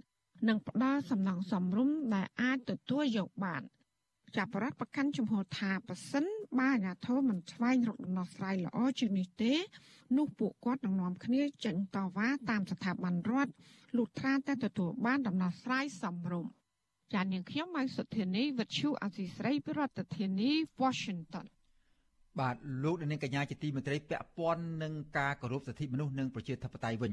Speaker 19: និងផ្ដល់សំណងសំរុំដែលអាចទទួលយកបាន។ ចាប់បរដ្ឋប្រកាន់ជំហរថាប៉ះសិនបើអាញាធមមិនស្វែងរកដំណោះស្រាយល្អជាងនេះទេ នោះពួកគាត់នឹងនាំគ្នាចេញតវ៉ាតាមស្ថាប័នរដ្ឋលុះត្រាតែទទួលបានដំណោះស្រាយសមរម្យចាននាងខ្ញុំម៉ៃសុធានីវិទ្យុអសីស្រីប្រធានាធិបតី Washington
Speaker 1: បាទលោកនាងកញ្ញាជាទីមេត្រីពាក់ព័ន្ធនឹងការគោរពសិទ្ធិមនុស្សនិងប្រជាធិបតេយ្យវិញ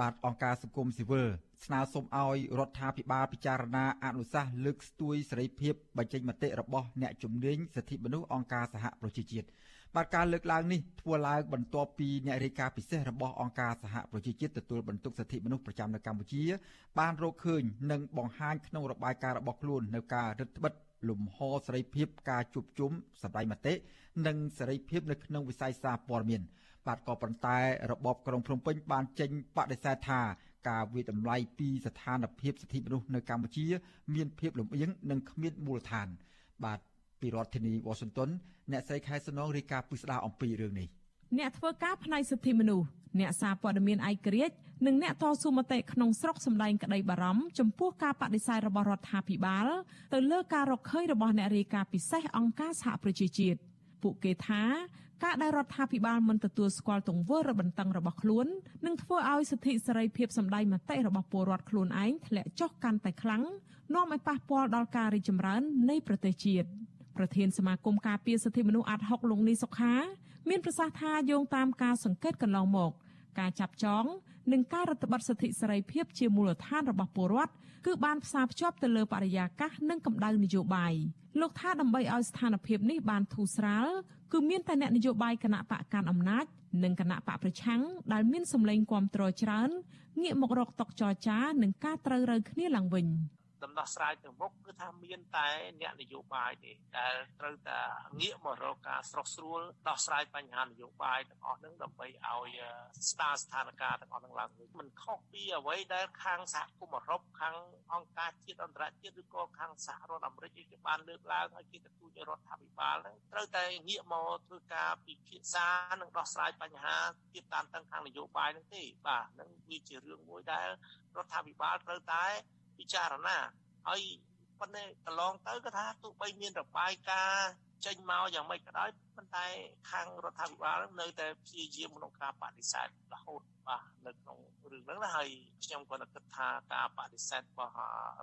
Speaker 1: បាទអង្គការសង្គមស៊ីវិលស្នើសុំឲ្យរដ្ឋាភិបាលពិចារណាអនុសាសន៍លើកស្ទួយសេរីភាពបញ្ចេញមតិរបស់អ្នកជំនាញសិទ្ធិមនុស្សអង្គការសហប្រជាជាតិបាទការលើកឡើងនេះធ្វើឡើងបន្ទាប់ពីអ្នករាយការណ៍ពិសេសរបស់អង្គការសហប្រជាជាតិទទួលបន្ទុកសិទ្ធិមនុស្សប្រចាំនៅកម្ពុជា បានរកឃើញនិងបង្ហាញក្នុងរបាយការណ៍របស់ខ្លួននៅការរឹតបន្តឹង លំហសេរីភាពការជួបជុំសម្ដែងមតិនិងសេរីភាពនៅក្នុងវិស័យសារព័ត៌មានបាទក៏ប៉ុន្តែរបបក្រុងភ្នំពេញបានចេញបដិសេធថាការវិតម្លៃពីស្ថានភាពសិទ្ធិមនុស្សនៅកម្ពុជា មានភាពលំអៀងនិងគ្មានមូលដ្ឋាន បាទពីរដ្ឋធានីវ៉ាស៊ីនតោនអ្នកស្រីខែសំណងរាយការណ៍ពិស្ដារអំពីរឿងនេះ
Speaker 15: អ្នកធ្វើការផ្នែកសិទ្ធិមនុស្សអ្នកសារព័ត៌មានឯករាជ្យនិងអ្នកតស៊ូមតិក្នុងស្រុកសម្ដែងក្តីបារម្ភចំពោះការបដិសេធរបស់រដ្ឋាភិបាលទៅលើការរកឃើញរបស់អ្នករាយការណ៍ពិសេសអង្គការសហប្រជាជាតិពួកគេថាការដែលរដ្ឋាភិបាលមិនទទួលស្គាល់ទង្វើរបន្តឹងរបស់ខ្លួននឹងធ្វើឲ្យសិទ្ធិសេរីភាពសម្ដែងមតិរបស់ពលរដ្ឋខ្លួនឯងធ្លាក់ចុះកាន់តែខ្លាំងនាំឲ្យប៉ះពាល់ដល់ការរីកចម្រើននៃប្រទេសជាតិប្រធានសមាគមការពារសិទ្ធិមនុស្សអាត់ហុកលោកនីសុខា មានប្រសាសន៍ថាយោងតាមការសង្កេតកន្លងមក ការចាប់ចងនិងការរដ្ឋបတ်សិទ្ធិសេរីភាពជាមូលដ្ឋានរបស់ពលរដ្ឋគឺបានផ្សារភ្ជាប់ទៅលើបរិយាកាសនិងកម្ដៅនយោបាយលោកថាដើម្បីឲ្យស្ថានភាពនេះបានធូរស្រាលគឺមានតែអ្នកនយោបាយគណៈបកកាន់អំណាចនិងគណៈបកប្រឆាំងដែលមានសម្លេងគាំទ្រច្រើនងាកមករកតុកចរចានិងការត្រូវរើគ្នាឡើងវិញ។
Speaker 21: ដំណោះស្រាយទៅមុខគឺថាមានតែអ្នកនយោបាយទេដែលត្រូវតែងាកមករកការស្រោះស្រួលដោះស្រាយបញ្ហានយោបាយទាំងអស់ហ្នឹងដើម្បីឲ្យស្ដារស្ថានភាពទាំងអស់ហ្នឹងឡើងវិញមិនខុសពីអ្វីដែលខាងសហគមន៍អឺរ៉ុបខាងអង្គការជាតិអន្តរជាតិឬក៏ខាងសហរដ្ឋអាមេរិកគេបានលើកឡើងឲ្យគេទទូចរដ្ឋាភិបាលហ្នឹងត្រូវតែងាកមកធ្វើការពិភាក្សានិងដោះស្រាយបញ្ហាទៀតតាមទាំងខាងនយោបាយហ្នឹងទេបាទហ្នឹងវាជារឿងមួយដែលរដ្ឋាភិបាលត្រូវតែ ពិចារណាហើយប៉ុន្តែកន្លងទៅក៏ថាទោះបីមានរបាយការណ៍ចេញមកយ៉ាងម៉េចក៏ដោយប៉ុន្តែខាងរដ្ឋាភិបាលនៅតែព្យាយាមក្នុងការបដិសេធរហូតបាទនៅក្នុងរឿងហ្នឹងណាហើយខ្ញុំក៏នឹកគិតថាការបដិសេធរបស់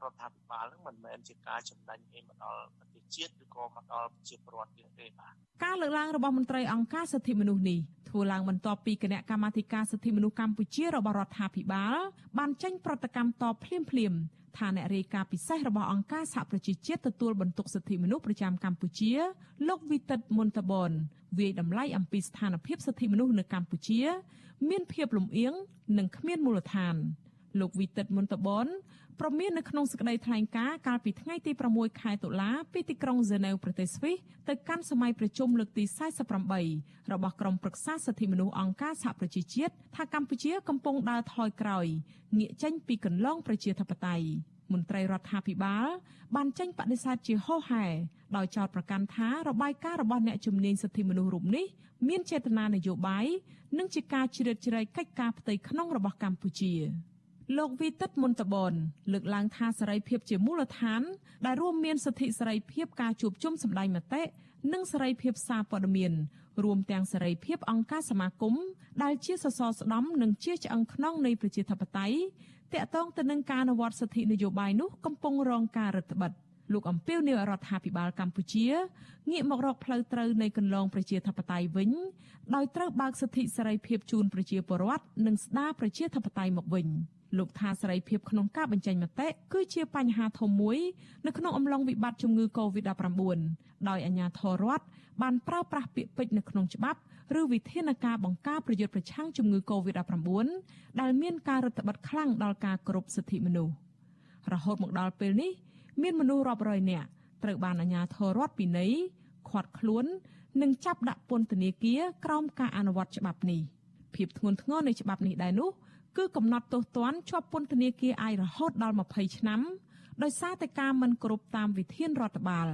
Speaker 21: រដ្ឋាភិបាលហ្នឹងមិនមែនជាការចំណេញឯមកដល់ប្រទេស ជាតិឬក៏មកដល់ប្រជាពលរដ្ឋទេបាទ
Speaker 15: ការលើកឡើងរបស់មន្ត្រីអង្គការសិទ្ធិមនុស្សនេះធ្វើឡើងបន្ទាប់ពីគណៈកម្មាធិការសិទ្ធិមនុស្សកម្ពុជារបស់រដ្ឋាភិបាលបានចេញប្រតិកម្មតបភ្លាមភ្លាមថាអ្នករាយការណ៍ពិសេសរបស់អង្គការសហប្រជាជាតិទទួលបន្ទុកសិទ្ធិមនុស្សប្រចាំកម្ពុជាលោកវីតិតមុនតបនវាយតម្លៃអំពីស្ថានភាពសិទ្ធិមនុស្សនៅកម្ពុជា មានភាពលំអៀងនិងគ្មានមូលដ្ឋាន លោកវីតិតមុនតបនប្រមាននៅក្នុងសេចក្តីថ្លែងការណ៍កាលពីថ្ងៃទី6ខែតុលាពីទីក្រុងហ្សឺណែវប្រទេសស្វីសទៅកាន់សម័យប្រជុំលើកទី48របស់ក្រុមប្រឹក្សាសិទ្ធិមនុស្សអង្គការសហប្រជាជាតិថាកម្ពុជាកំពុងដើរថយក្រោយងាកចេញពីកន្លងប្រជាធិបតេយ្យមន្ត្រីរដ្ឋាភិបាល បានចេញបដិសេធជាហោហែដោយចោទប្រកាន់ថារបាយការណ៍របស់អ្នកជំនាញសិទ្ធិមនុស្សរូបនេះមានចេតនានយោបាយនិងជាការជ្រៀតជ្រែកកិច្ចការផ្ទៃក្នុងរបស់កម្ពុជា។ លោកវីតិតមុនតបនលើកឡើងថាសេរីភាពជាមូលដ្ឋាន ដែលរួមមានសិទ្ធិសេរីភាពការជួបជុំសម្ដែងមតិនិងសេរីភាពសារព័ត៌មានរួមទាំងសេរីភាពអង្គការសមាគមដែលជាសសរស្តម្ភនិងជាឆ្អឹងខ្នងនៃប្រជាធិបតេយ្យតាក់ទងទៅនឹងការអនុវត្តសិទ្ធិនយោបាយនោះកំពុងរងការរឹតបន្តឹងលោកអំពីវនាយរដ្ឋាភិបាលកម្ពុជាងាកមករកផ្លូវត្រូវនៃកន្លងប្រជាធិបតេយ្យវិញដោយត្រូវបើកសិទ្ធិសេរីភាពជូនប្រជាពលរដ្ឋនិងស្ដារប្រជាធិបតេយ្យមកវិញ។ លោកថាសេរីភាពក្នុងការបញ្ចេញមតិគឺជាបញ្ហាធំមួយនៅក្នុងអំឡុងវិបត្តិជំងឺ Covid-19 ដោយអាជ្ញាធររដ្ឋបានប្រើប្រាស់ពាក្យពេចន៍នៅក្នុងច្បាប់ឬវិធានការបង្ការប្រយុទ្ធប្រឆាំងជំងឺ Covid-19 ដែលមានការរដ្ឋបတ်ខ្លាំងដល់ការគោរពសិទ្ធិមនុស្សរហូតមកដល់ពេលនេះ មានមនុស្សរាប់រយនាក់ត្រូវបានអាជ្ញាធររដ្ឋពិន័យឃាត់ខ្លួន និងចាប់ដាក់ពន្ធនាគារក្រោមការអនុវត្តច្បាប់នេះភាពធ្ងន់ធ្ងរនៃច្បាប់នេះដែរនោះ គឺកំណត់ទោសទណ្ឌជាប់ពន្ធនាគារអាយរហូតដល់20ឆ្នាំដោយសារតែការមិនគោរពតាមវិធានរដ្ឋបាល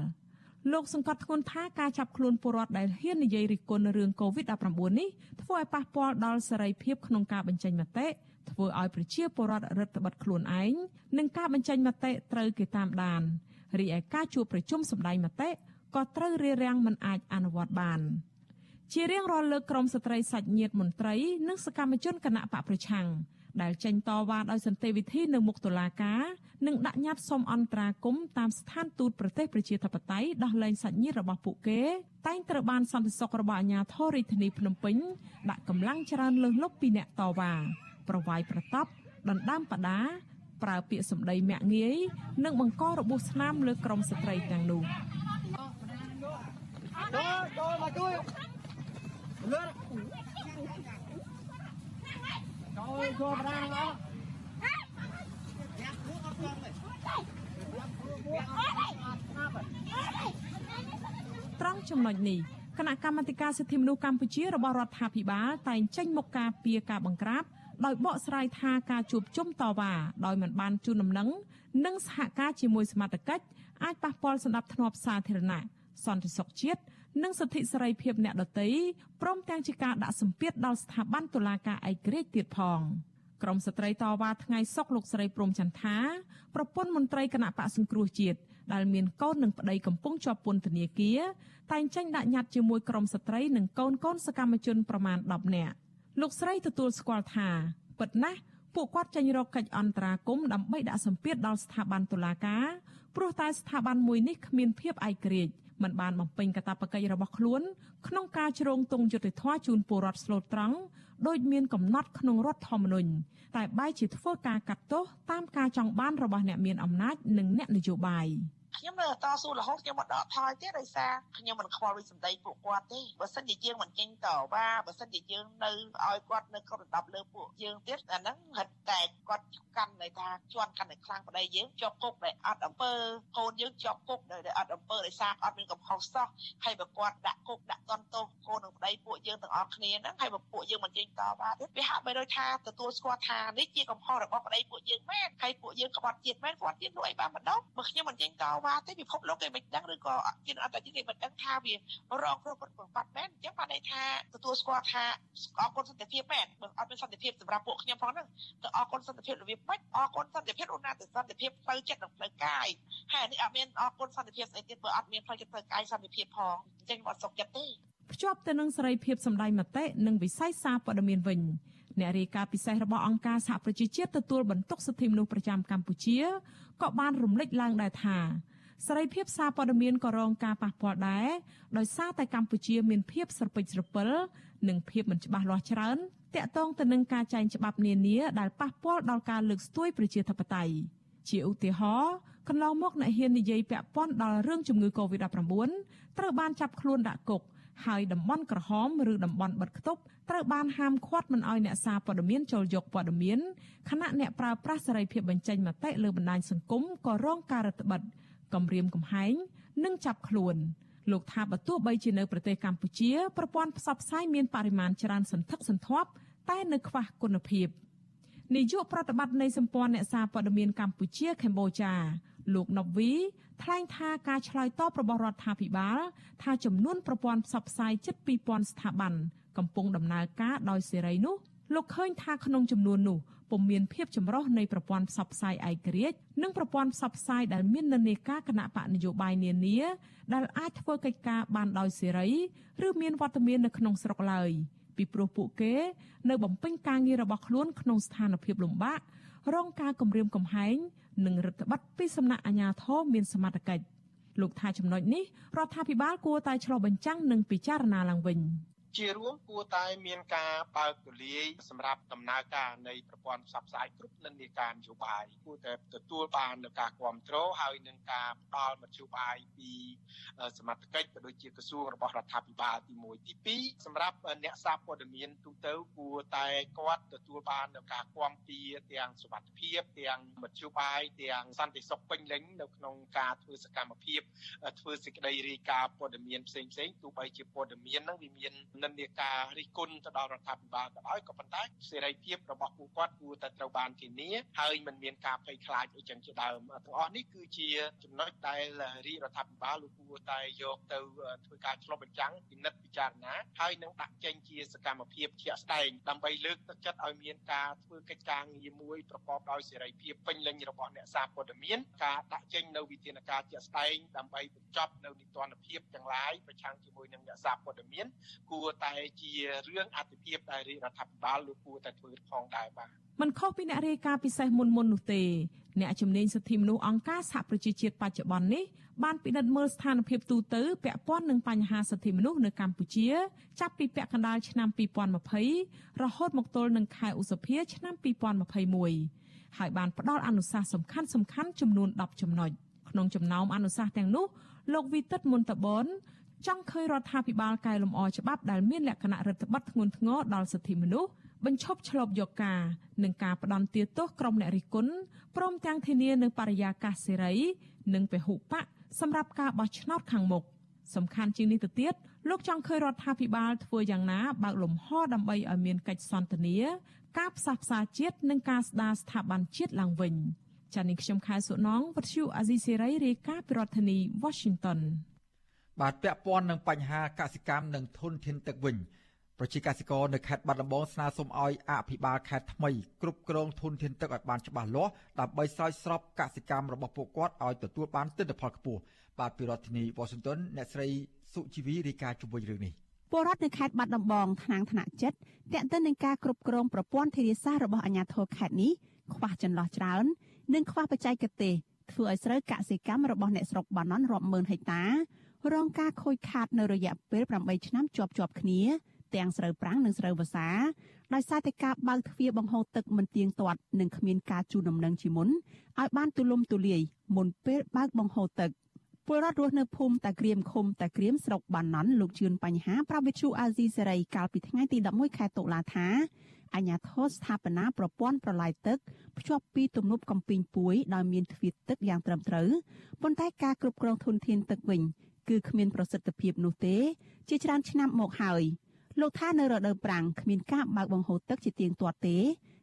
Speaker 15: លោកសង្កត់ធ្ងន់ថាការចាប់ខ្លួនពលរដ្ឋដែលហ៊ាននិយាយរិះគន់រឿង COVID-19 នេះធ្វើឲ្យប៉ះពាល់ដល់សេរីភាពក្នុងការបញ្ចេញមតិធ្វើឲ្យប្រជាពលរដ្ឋរឹតបន្តឹងខ្លួនឯងនិងការបញ្ចេញមតិត្រូវគេតាមដានរីឯការជួបប្រជុំសម្ដែងមតិក៏ត្រូវរារាំងមិនអាចអនុវត្តបាន ជារៀងរាល់លើកក្រមស្ត្រីសាច់ញាតិមន្ត្រីនិងសកម្មជនគណៈបកប្រឆាំងដែលចេញតវ៉ាដោយសន្តិវិធីនៅមុខតុលាការនិងដាក់ញត្តិសុំអន្តរាគមន៍តាមស្ថានទូតប្រទេសប្រជាធិបតេយ្យដោះលែងសាច់ញាតិរបស់ពួកគេ តែងត្រូវបានសន្តិសុខរបស់អាជ្ញាធររាជធានីភ្នំពេញដាក់កម្លាំងច្រើនលើសលប់ពីអ្នកតវ៉ាប្រវាយប្រតប់ដណ្ដើមបដាប្រើពាក្យសម្ដីមាក់ងាយនិងបង្ករបួសស្នាមលើក្រុមស្ត្រីទាំងនោះចូលចូលមកជួយ លើចូលចូលប្រាំងអស់ត្រង់ចំណុចនេះគណៈកម្មាធិការសិទ្ធិមនុស្សកម្ពុជារបស់រដ្ឋាភិបាលតែងចេញមុខការពីការបង្ក្រាបដោយបកស្រាយថាការជួបជុំតវ៉ាដោយមិនបានជូនដំណឹងនិងសហការជាមួយសមត្ថកិច្ចអាចប៉ះពាល់សន្តិភាពសាធារណៈសន្តិសុខជាតិ និងសិទ្ធិសេរីភាពអ្នកដទៃព្រមទាំងជាការដាក់សម្ពាធដល់ស្ថាប័នតុលាការឯករាជ្យទៀតផងក្រមស្ត្រីតវ៉ាថ្ងៃសុកលោកស្រីព្រំចន្ទថាប្រពន្ធមន្ត្រីគណៈបកសង្គ្រោះជាតិដែលមានកូននិងប្តីកំពុងជាប់ពន្ធនាគារតែងចេញដាក់ញត្តិជាមួយក្រមស្ត្រីនិងកូនកូនសកម្មជនប្រមាណ10នាក់លោកស្រីទទួលស្គាល់ថាពិតណាស់ពួកគាត់ចេញរកកិច្ចអន្តរាគមន៍ដើម្បីដាក់សម្ពាធដល់ស្ថាប័នតុលាការព្រោះតែស្ថាប័នមួយនេះគ្មានភាពឯករាជ្យ មិនបានបំពេញកាតព្វកិច្ចរបស់ខ្លួន ក្នុងការជ្រងទង់យុត្តិធម៌ជូនពលរដ្ឋស្លូតត្រង់ដោយមានកំណត់ក្នុងរដ្ឋធម្មនុញ្ញតែបែរជាធ្វើការកាត់ទោសតាមការចង់បានរបស់អ្នកមានអំណាចនិងអ្នកនយោបាយ។
Speaker 22: ខ្ញុំនៅតស៊ូរហូតខ្ញុំមកដកថយទៀតដោយសារខ្ញុំមិនខ្វល់វិសម្ដីពួកគាត់ទេបើសិនជាយើងមិនចេញតវ៉ាបើសិនជាយើងនៅឲ្យគាត់នៅគ្រប់ដណ្ដប់លើពួកយើងទៀតអាហ្នឹងហិតតែគាត់កាន់ន័យថាជន់កាន់តែខ្លាំងប្តីយើងជាប់គុកដែលអត់អំពើកូនយើងជាប់គុកដែលអត់អំពើដោយសារអត់មានកំហុសសោះហើយបើគាត់ដាក់គុកដាក់តន់ទោសកូននិងប្តីពួកយើងទាំងអស់គ្នាហ្នឹងហើយបើពួកយើងមិនចេញតវ៉ាទៀតវាហាក់បីដូចថាទទួលស្គាល់ថានេះជាកំហុសរបស់ប្តីពួកយើងមែនហើយពួកយើងក្បត់ជាតិមែនគាត់ទៀតនោះអីបានម្ដងបើខ្ញុំមិនចេញតវ៉ាវ៉ាទេពិភពលោកគេមិនដឹងឬក៏ជាអន្តរជាតិគេមិនដឹងថាវារងគ្រោះប្របាត់មែនអញ្ចឹងបានន័យថាទទួលស្គាល់ថាអរគុណសន្តិភាពមែនបើអត់មានសន្តិភាពសម្រាប់ពួកខ្ញុំផងហ្នឹងទៅអរគុណសន្តិភាពរបៀបម៉េចអរគុណសន្តិភាពអូនណាទៅសន្តិភាពផ្លូវចិត្តនិងផ្លូវកាយហើយនេះអត់មានអរគុណសន្តិភាពស្អីទៀតបើអត់មានផ្លូវចិត្តផ្លូវកាយសន្តិភាពផងអញ្ចឹងអត់សុខចិត្តទេ
Speaker 15: ភ្ជាប់ទៅនឹងសេរីភាពសម្ដែងមតិនិងវិស័យសារព័ត៌មានវិញអ្នករាយការណ៍ពិសេសរបស់អង្គការសហប្រជាជាតិទទួលបន្ទុកសិទ្ធិមនុស្សប្រចាំកម្ពុជាក៏បានរំលេចឡើងដែរថា សេរីភាពសារព័ត៌មានក៏រងការប៉ះពាល់ដែរដោយសារតែកម្ពុជាមានភាពស្រពេចស្រពិលនិងភាពមិនច្បាស់លាស់ច្រើនតាក់ទងទៅនឹងការចែងច្បាប់នានាដែលប៉ះពាល់ដល់ការលើកស្ទួយប្រជាធិបតេយ្យជាឧទាហរណ៍កន្លងមកអ្នកហ៊ាននិយាយពាក់ព័ន្ធដល់រឿងជំងឺ Covid-19 ត្រូវបានចាប់ខ្លួនដាក់គុកហើយតំបន់ក្រហមឬតំបន់បិទគប់ត្រូវបានហាមឃាត់មិនឲ្យអ្នកសារព័ត៌មានចូលយកព័ត៌មានខណៈអ្នកប្រើប្រាស់សេរីភាពបញ្ចេញមតិលើបណ្ដាញសង្គមក៏រងការរឹតបន្តឹង គំរាមកំហែងនិងចាប់ខ្លួនលោកថាបើទោះបីជានៅប្រទេសកម្ពុជាប្រព័ន្ធផ្សព្វផ្សាយមានបរិមាណច្រើនសន្ធឹកសន្ធាប់តែនៅខ្វះគុណភាពនាយកប្រតិបត្តិនៃសម្ព័ន្ធអ្នកសារព័ត៌មានកម្ពុជាកម្ពុជាលោកណូវីថ្លែងថាការឆ្លើយតបរបស់រដ្ឋាភិបាលថាចំនួនប្រព័ន្ធផ្សព្វផ្សាយជិត2000ស្ថាប័នកំពុងដំណើរការដោយសេរីនោះ លោកឃើញថាក្នុងចំនួននោះពុំមានភាពចម្រុះនៃប្រព័ន្ធផ្សព្វផ្សាយឯករាជ្យនិងប្រព័ន្ធផ្សព្វផ្សាយដែលមាននិន្នាការគណៈបកនយោបាយនានាដែលអាចធ្វើកិច្ចការបានដោយសេរីឬមានវត្តមាននៅក្នុងស្រុកឡើយពីព្រោះពួកគេនៅបំពេញការងាររបស់ខ្លួនក្នុងស្ថានភាពលំបាករងការគំរាមកំហែងនិងរដ្ឋបတ်ពីសំណាក់អាជ្ញាធរមានសមត្ថកិច្ចលោកថាចំណុចនេះរដ្ឋាភិបាលគួរតែឆ្លុះបញ្ចាំងនិងពិចារណាឡើងវិញ។
Speaker 23: ជារួមគួរតែមានការបើកទូលាយសម្រាប់ដំណើរការនៃប្រព័ន្ធផ្សព្វផ្សាយគ្រប់និន្នាការនយោបាយគួរតែទទួលបាននូវការគ្រប់គ្រងហើយនឹងការផ្ដល់មធ្យោបាយពីសមត្ថកិច្ចក៏ដូចជាក្រសួងរបស់រដ្ឋាភិបាលទី1ទី2សម្រាប់អ្នកសារព័ត៌មានទូទៅគួរតែគាត់ទទួលបាននូវការគាំពារទាំងសុវត្ថិភាពទាំងមធ្យោបាយទាំងសន្តិសុខពេញលេញនៅក្នុងការធ្វើសកម្មភាពធ្វើសេចក្តីរាយការណ៍ព័ត៌មានផ្សេងផ្សេងទោះបីជាព័ត៌មានហ្នឹងវាមាននិន្នាការរិះគន់ទៅដល់រដ្ឋាភិបាលក៏ដោយក៏ប៉ុន្តែសេរីភាពរបស់ពួកគាត់គួរតែត្រូវបានធានាហើយមិនមានការភ័យខ្លាចអីចឹងជាដើមទាំងអស់នេះគឺជាចំណុចដែលរាជរដ្ឋាភិបាលលោកគួរតែយកទៅធ្វើការឆ្លុះបញ្ចាំងពិនិត្យពិ ចារណាហើយនឹងដាក់ចេញជាសកម្មភាពជាក់ស្ដែងដើម្បីលើកទឹកចិត្តឲ្យមានការធ្វើកិច្ចការងារមួយប្រកបដោយសេរីភាពពេញលេញរបស់អ្នកសារព័ត៌មានការដាក់ចេញនៅវិធានការជាក់ស្ដែងដើម្បីបញ្ចប់នៅនីតិរដ្ឋភាពទាំងឡាយប្រឆាំងជាមួយនឹងអ្នកសារព័ត៌មាន គួរតែជារឿងអតិភិបដែលរាជរដ្ឋាភិបាលលោកគួរតែធ្វើផងដែរបាទ
Speaker 15: មិនខុសពីអ្នករាយការណ៍ពិសេសមុនមុននោះទេ អ្នកជំនាញសិទ្ធិមនុស្សអង្គការសហប្រជាជាតិបច្ចុប្បន្ននេះបានពិនិត្យមើលស្ថានភាពទូទៅពាក់ព័ន្ធនឹងបញ្ហាសិទ្ធិមនុស្សនៅកម្ពុជា ចាប់ពីពាក់កណ្ដាលឆ្នាំ2020រហូតមកទល់នឹងខែឧសភា ឆ្នាំ2021ហើយបានផ្ដល់អនុសាសន៍សំខាន់សំខាន់ចំនួន10ចំណុចក្នុងចំណោមអនុសាសន៍ទាំងនោះលោកវីតិតមុនតបនចង់ឃើញរដ្ឋាភិបាលកែលម្អច្បាប់ដែលមានលក្ខណៈរដ្ឋបတ်ធ្ងន់ធ្ងរដល់សិទ្ធិមនុស្ស បញ្ឈប់ឆ្លប់យកការនិងការផ្ដន់ទាទោសក្រុមអ្នករិះគន់ព្រមទាំងធានានៅបរិយាកាសសេរី និងពហុបកសម្រាប់ការបោះឆ្នោតខាងមុខសំខាន់ជាងនេះទៅទៀតលោកចង់ឃើញរដ្ឋាភិបាលធ្វើយ៉ាងណាបើកលំហដើម្បីឲ្យមានកិច្ចសន្ទនាការផ្សះផ្សាជាតិនិងការស្ដារស្ថាប័នជាតិឡើងវិញចា៎នេះខ្ញុំខែសុណងវັດឈូអាស៊ីសេរីរាយការណ៍ពីរដ្ឋធានី Washington
Speaker 1: បាទពាក់ព័ន្ធនឹងបញ្ហាកសិកម្មនិងធនធានទឹកវិញ ប្រជាកសិករនៅខេត្តបាត់ដំបងស្នើសុំឲ្យអភិបាលខេត្តថ្មីគ្រប់គ្រងធនធានទឹកឲ្យបានច្បាស់លាស់ដើម្បីស្រោចស្រពកសិកម្មរបស់ពួកគាត់ឲ្យទទួលបានទិន្នផលខ្ពស់បាទពីរដ្ឋធានី Washington អ្នកស្រីសុជីវីរាយការណ៍ជុំវិញរឿងនេះ
Speaker 24: ពលរដ្ឋនៅខេត្តបាត់ដំបងថ្នាក់ថ្នាក់ចិត្តតេតិននឹងការគ្រប់គ្រងប្រព័ន្ធធារាសាស្ត្ររបស់អាជ្ញាធរខេត្តនេះខ្វះចន្លោះច្រើន និងខ្វះបច្ចេកទេសធ្វើឲ្យស្រូវកសិកម្មរបស់អ្នកស្រុកបាណន់រាប់ម៉ឺនហិកតារងការខូចខាតនៅរយៈពេល8ឆ្នាំជាប់ជាប់គ្នា ទាំងស្រូវប្រាំងនិងស្រូវវស្សាដោយសារតែការបើកទ្វារបង្ហូរទឹកមិនទៀងទាត់និងគ្មានការជូនដំណឹងជាមុនឲ្យបានទូលំទូលាយមុនពេលបើកបង្ហូរទឹកពលរដ្ឋរស់នៅភូមិតាក្រៀមឃុំតាក្រៀមស្រុកបាណន់លោកជឿនបញ្ហាប្រាវិទ្យូអាស៊ីសេរីកាលពីថ្ងៃទី11ខែតុលាថាអញ្ញាធិស្ថាបនាប្រព័ន្ធប្រឡាយទឹកភ្ជាប់ពីទំនប់កំពីងពួយដោយមានទ្វារទឹកយ៉ាងត្រឹមត្រូវប៉ុន្តែការគ្រប់គ្រងធនធានទឹកវិញគឺគ្មានប្រសិទ្ធភាពនោះទេ ជាច្រើនឆ្នាំមកហើយ លោកថានៅរដូវប្រាំងគ្មានការបើកបង្ហូរទឹកជាទៀងទាត់ទេ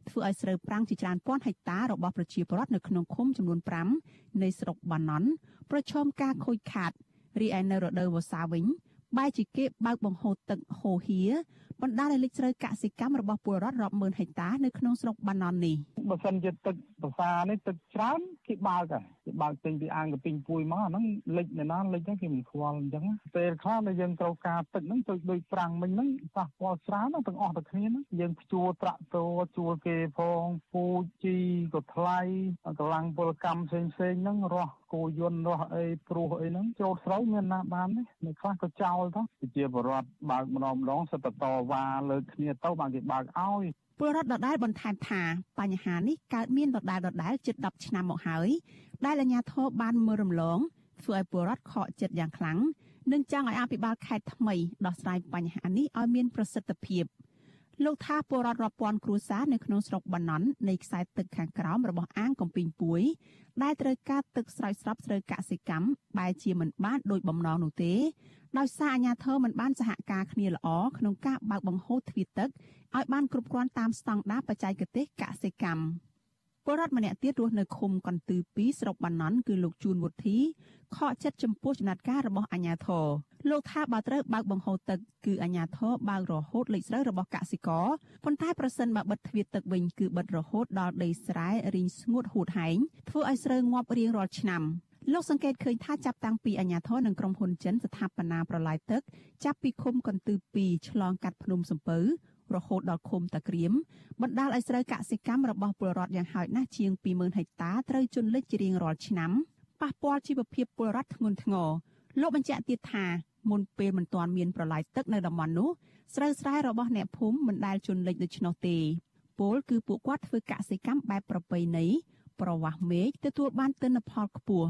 Speaker 24: ធ្វើឲ្យស្រូវប្រាំងជាច្រើនពាន់ហិកតារបស់ប្រជាពលរដ្ឋនៅក្នុងឃុំចំនួន5នៃស្រុកបាណន់ប្រឈមការខូចខាតរីឯនៅរដូវវស្សាវិញបែរជាគេបើកបង្ហូរទឹកហូរហៀ បណ្ដាលឲ្យលិចស្រូវកសិកម្មរបស់ពលរដ្ឋរាប់ម៉ឺនហិកតានៅក្នុងស្រុកបាណន់នេះ
Speaker 25: បើសិនជាទឹកប្រសានេះទឹកច្រើនគេបើកហើយគេគេបើកចេញពីអាងកពីងពួយមកអាហ្នឹងលិចនៅណាលិចហ្នឹងគេមិនខ្វល់អញ្ចឹងពេលខ្លះដែលយើងត្រូវការទឹកហ្នឹងទៅដូចប្រាំងមិញហ្នឹងប៉ះពាល់ច្រើនទាំងអស់ទៅគ្នាហ្នឹងយើងជួលត្រាក់ទ័រជួលគេផងពូជីក៏ថ្លៃកម្លាំងពលកម្មផ្សេងផ្សេងហ្នឹងរស់គោយន្តរស់អីព្រោះអីហ្នឹងចូលស្រូវមានណាបានទេនៅខ្លះក៏ចោលទៅជាបរដ្ឋបើកម្ដងម្ដងសិតតវ៉ាលើគ្នាទៅបានគេបើកឲ្យ
Speaker 24: ពលរដ្ឋដដែលបន្ថែមថាបញ្ហានេះកើតមានដដែលដដែលជិត10ឆ្នាំមកហើយដែលអាជ្ញាធរបានមើលរំលងធ្វើឲ្យពលរដ្ឋខកចិត្តយ៉ាងខ្លាំងនិងចង់ឲ្យអភិបាលខេត្តថ្មីដោះស្រាយបញ្ហានេះឲ្យមានប្រសិទ្ធភាព លោកថាពលរដ្ឋរាប់ពាន់គ្រួសារនៅក្នុងស្រុកបាណន់នៃខ្សែទឹកខាងក្រោមរបស់អាងកំពីងពួយដែលត្រូវការទឹកស្រោចស្រពស្រូវកសិកម្មបែរជាមិនបានដោយបំណងនោះទេដោយសារអាជ្ញាធរមិនបានសហការគ្នាល្អក្នុងការបើកបង្ហូរទ្វារទឹកឲ្យបានគ្រប់គ្រាន់តាមស្តង់ដារបច្ចេកទេសកសិកម្ម ពលរដ្ឋម្នាក់ទៀតរស់នៅឃុំកន្ទឺ2ស្រុកបាណន់គឺលោកជួនវុធីខកចិត្តចំពោះចំណាត់ការរបស់អាជ្ញាធរលោកថាបើត្រូវបើកបង្ហូរទឹកគឺអាជ្ញាធរបើករហូតលេខស្រូវរបស់កសិករប៉ុន្តែប្រសិនបើបិទទ្វារទឹកវិញគឺបិទរហូតដល់ដីស្រែរីងស្ងួតហួតហែងធ្វើឲ្យស្រូវងាប់រៀងរាល់ឆ្នាំលោកសង្កេតឃើញថាចាប់តាំងពីអាញាធរនិងក្រុមហ៊ុនចិនស្ថាបនាប្រឡាយទឹកចាប់ពីឃុំកន្ទឺ2ឆ្លងកាត់ភ្នំសំពៅ រហូតដល់ឃុំតាក្រៀមបណ្ដាលឲ្យស្រូវកសិកម្មរបស់ពលរដ្ឋយ៉ាងហោចណាស់ជាង20000ហិកតាត្រូវជន់លិចជារៀងរាល់ឆ្នាំប៉ះពាល់ជីវភាពពលរដ្ឋធ្ងន់ធ្ងរលោកបញ្ជាក់ទៀតថាមុនពេលមិនទាន់មានប្រឡាយទឹកនៅតំបន់នោះស្រូវស្រែរបស់អ្នកភូមិមិនដែលជន់លិចដូច្នោះទេពលគឺពួកគាត់ធ្វើកសិកម្មបែបប្រពៃណីប្រវាស់មេឃទទួលបានទិន្នផលខ្ពស់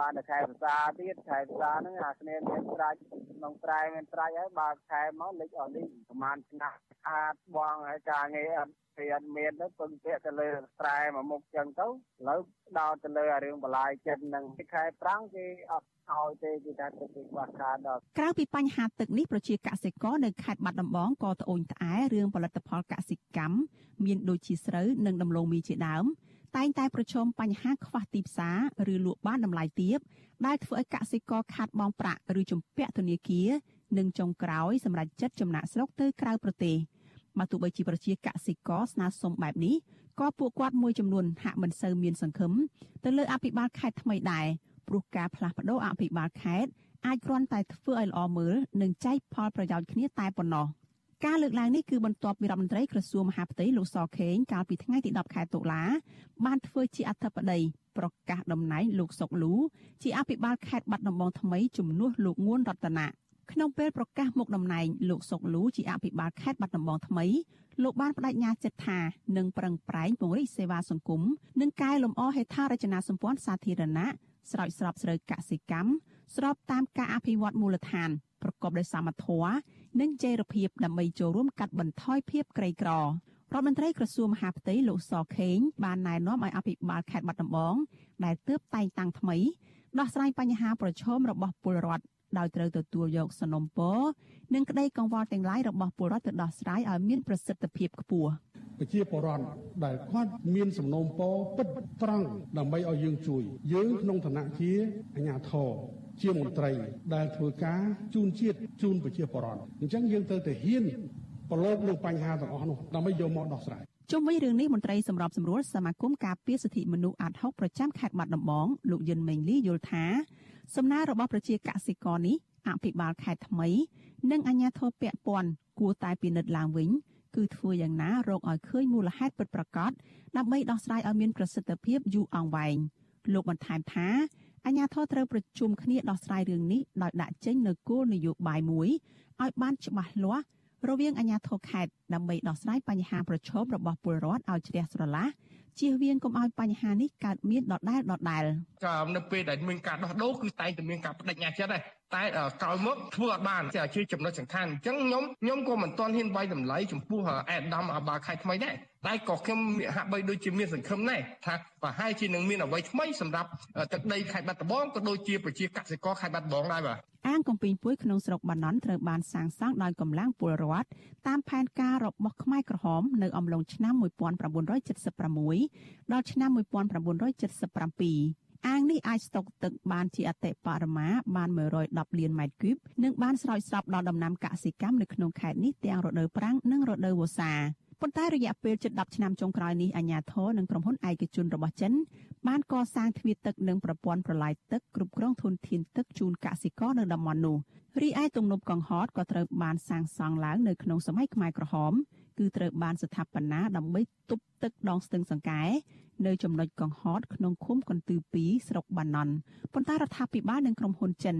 Speaker 26: បានតែខែភាសាទៀតខែភាសាហ្នឹងអាគ្នាមានត្រាច់ក្នុងត្រែមានត្រាច់ហើយបើខែមកលិចអស់នេះប្រហែលឆ្នាំអាចបងហើយការងារអត់វាអត់មានទៅពឹងពាក់ទៅលើត្រែមួយមុខចឹងទៅឥឡូវដោតទៅលើអារឿងបន្លាយចិត្តនឹងខែប្រាំងគេអត់ឲ្យទេគេថាទឹកគេខ្វះខាតដល់
Speaker 24: ក្រៅពីបញ្ហាទឹកនេះប្រជាកសិករនៅខេត្តបាត់ដំបងក៏ត្អូញត្អែរឿងផលិតផលកសិកម្មមានដូចជាស្រូវនិងដំឡូងមីជាដើម តែងតែប្រឈមបញ្ហាខ្វះទីផ្សារឬលក់បានតម្លៃទាបដែលធ្វើឲ្យកសិករខាតបង់ប្រាក់ឬជំពាក់ធនាគារនិងចុងក្រោយសម្រាប់ចិត្តចំណាក់ស្រុកទៅក្រៅប្រទេសបើទោះបីជាប្រជាកសិករស្នើសុំបែបនេះក៏ពួកគាត់មួយចំនួនហាក់មិនសូវមានសង្ឃឹមទៅលើអភិបាលខេត្តថ្មីដែរព្រោះការផ្លាស់ប្តូរអភិបាលខេត្តអាចគ្រាន់តែធ្វើឲ្យល្អមើលនិងចែកផលប្រយោជន៍គ្នាតែប៉ុណ្ណោះ។ ការលើកឡើងនេះគឺបន្ទាប់ពីរដ្ឋមន្ត្រីក្រសួងមហាផ្ទៃលោកសខេងកាលពីថ្ងៃទី10ខែតុលាបានធ្វើជាអធិបតីប្រកាសតំណែងលោកសុកលូជាអភិបាលខេត្តបាត់ដំបងថ្មីជំនួសលោកងួនរតនាក្នុងពេលប្រកាសមុខតំណែងលោកសុកលូជាអភិបាលខេត្តបាត់ដំបងថ្មីលោកបានបដិញ្ញាចិត្តថានឹងប្រឹងប្រែងពង្រីកសេវាសង្គមនិងកែលម្អហេដ្ឋារចនាសម្ព័ន្ធសាធារណៈស្រោចស្រពស្រូវកសិកម្មស្របតាមការអភិវឌ្ឍមូលដ្ឋានប្រកបដោយសមធម៌ និងចីរភាពដើម្បីចូលរួមកាត់បន្ថយភាពក្រីក្ររដ្ឋមន្ត្រីក្រសួងមហាផ្ទៃលោកសខេងបានណែនាំឲ្យអភិបាលខេត្តបាត់ដំបងដែលទើបតែងតាំងថ្មីដោះស្រាយបញ្ហាប្រឈមរបស់ពលរដ្ឋដោយត្រូវទទួលយកសំណុំពរនិងក្តីកង្វល់ទាំងឡាយរបស់ពលរដ្ឋទៅដោះស្រាយឲ្យមានប្រសិទ្ធភាពខ្ពស់
Speaker 17: ប្រជាពលរដ្ឋដែលគាត់មានសំណូមពរពិតត្រង់ដើម្បីឲ្យយើងជួយ យើងក្នុងឋានៈជាអាជ្ញាធរ ជាមន្ត្រីដែលធ្វើការជូនជាតិជូនប្រជាពលរដ្ឋអញ្ចឹងយើងត្រូវតែហ៊ានប្រឡូកលើបញ្ហាទាំងអស់នោះដើម្បីយកមកដោះស្រាយ
Speaker 24: ជុំវិញរឿងនេះមន្ត្រីសម្របសម្រួលសមាគមការពារសិទ្ធិមនុស្សអាត់ហុកប្រចាំខេត្តបាត់ដំបងលោកយិនមេងលីយល់ថាសំណើរបស់ប្រជាកសិករនេះអភិបាលខេត្តថ្មី និងអាជ្ញាធរពាក់ព័ន្ធគួរតែពិនិត្យឡើងវិញគឺធ្វើយ៉ាងណារកឲ្យឃើញមូលហេតុពិតប្រាកដដើម្បីដោះស្រាយឲ្យមានប្រសិទ្ធភាពយូរអង្វែងលោកបន្ថែមថា អាជ្ញាធរត្រូវប្រជុំគ្នាដោះស្រាយរឿងនេះដោយដាក់ចេញនូវគោលនយោបាយមួយឲ្យបានច្បាស់លាស់រវាងអាជ្ញាធរខេត្តដើម្បីដោះស្រាយបញ្ហាប្រឈមរបស់ពលរដ្ឋឲ្យជ្រះស្រឡះ ជៀសវាងកុំឲ្យបញ្ហានេះកើតមានដដែលដដែល
Speaker 23: ក៏នៅពេលដែលមានការដោះដូរគឺតែងតែមានការបដិញ្ញាចិត្តដែរតែក្រោយមកធ្វើអត់បានជាចំណុចសំខាន់អញ្ចឹងខ្ញុំខ្ញុំក៏មិនទាន់ហ៊ានវាយតម្លៃចំពោះអេដាមអាបាខៃថ្មីដែរតែក៏ខ្ញុំហាក់បីដូចជាមានសង្ឃឹមដែរថាប្រហែលជានឹងមានអ្វីថ្មីសម្រាប់ទឹកដីខេត្តបាត់ដំបងក៏ដូចជាប្រជាកសិករខេត្តបាត់ដំបងដែរបាទ
Speaker 24: អាងកំពីងពួយក្នុងស្រុកបាណន់ត្រូវបានសាងសង់ដោយកម្លាំងពលរដ្ឋតាមផែនការរបស់ខ្មែរក្រហមនៅអំឡុងឆ្នាំ1976ដល់ឆ្នាំ1977អាងនេះអាចស្តុកទឹកបានជាអតិបរមាបាន110លានម៉ែត្រគូបនិងបានស្រោចស្រពដល់ដំណាំកសិកម្មនៅក្នុងខេត្តនេះទាំងរដូវប្រាំងនិងរដូវវស្សា ប៉ុន្តែរយៈពេលជិត10ឆ្នាំចុងក្រោយនេះអាជ្ញាធរនិងក្រុមហ៊ុនឯកជនរបស់ចិនបានកសាងទ្វារទឹកនិងប្រព័ន្ធប្រឡាយទឹកគ្រប់គ្រងធនធានទឹកជូនកសិករនៅតំបន់នោះរីឯទំនប់កង្ហតក៏ត្រូវបានសាងសង់ឡើងនៅក្នុងសម័យខ្មែរក្រហមគឺត្រូវបានស្ថាបនាដើម្បីទប់ទឹកដងស្ទឹងសង្កែ នៅចំណុចកង្ហតក្នុងឃុំកន្ទឺ2ស្រុកបាណន់ប៉ុន្តែរដ្ឋាភិបាលនិងក្រុមហ៊ុនចិន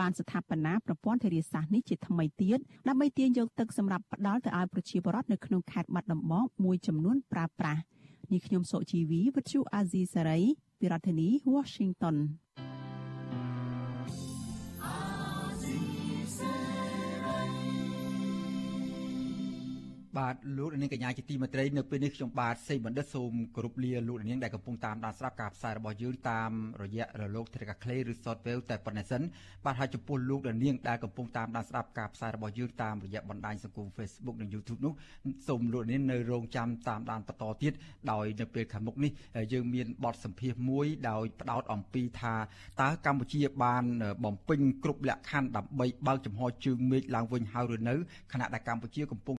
Speaker 24: បានស្ថាបនាប្រព័ន្ធធារាសាស្ត្រនេះជាថ្មីទៀតដើម្បីទាញយកទឹកសម្រាប់ផ្ដល់ទៅឲ្យប្រជាពលរដ្ឋនៅក្នុងខេត្តបាត់ដំបងមួយចំនួនប្រើប្រាស់នេះខ្ញុំសុជីវីវិទ្យុអាស៊ីសេរីពីរដ្ឋធានី Washington
Speaker 1: បាទលោកនាងកញ្ញាជាទីមេត្រីនៅពេលនេះខ្ញុំបាទសេកបណ្ឌិតសូមគោរពលាលោកនាងដែលកំពុងតាមដានស្ដាប់ការផ្សាយរបស់យើងតាមរយៈរលកធារកាខ្លីឬ Shortwave តែប៉ុណ្ណេះសិនបាទហើយចំពោះលោកនាងដែលកំពុងតាមដានស្ដាប់ការផ្សាយរបស់យើងតាមរយៈបណ្ដាញសង្គម Facebook និង YouTube នោះសូមលោកនាងនៅរងចាំតាមដានបន្តទៀតដោយនៅពេលខាងមុខនេះយើងមានបទសម្ភាសន៍មួយដោយផ្ដោតអំពីថាតើកម្ពុជាបានបំពេញគ្រប់លក្ខខណ្ឌដើម្បីបើកចំហជើងមេឃឡើងវិញហើយឬនៅខណៈដែលកម្ពុជាកំពុង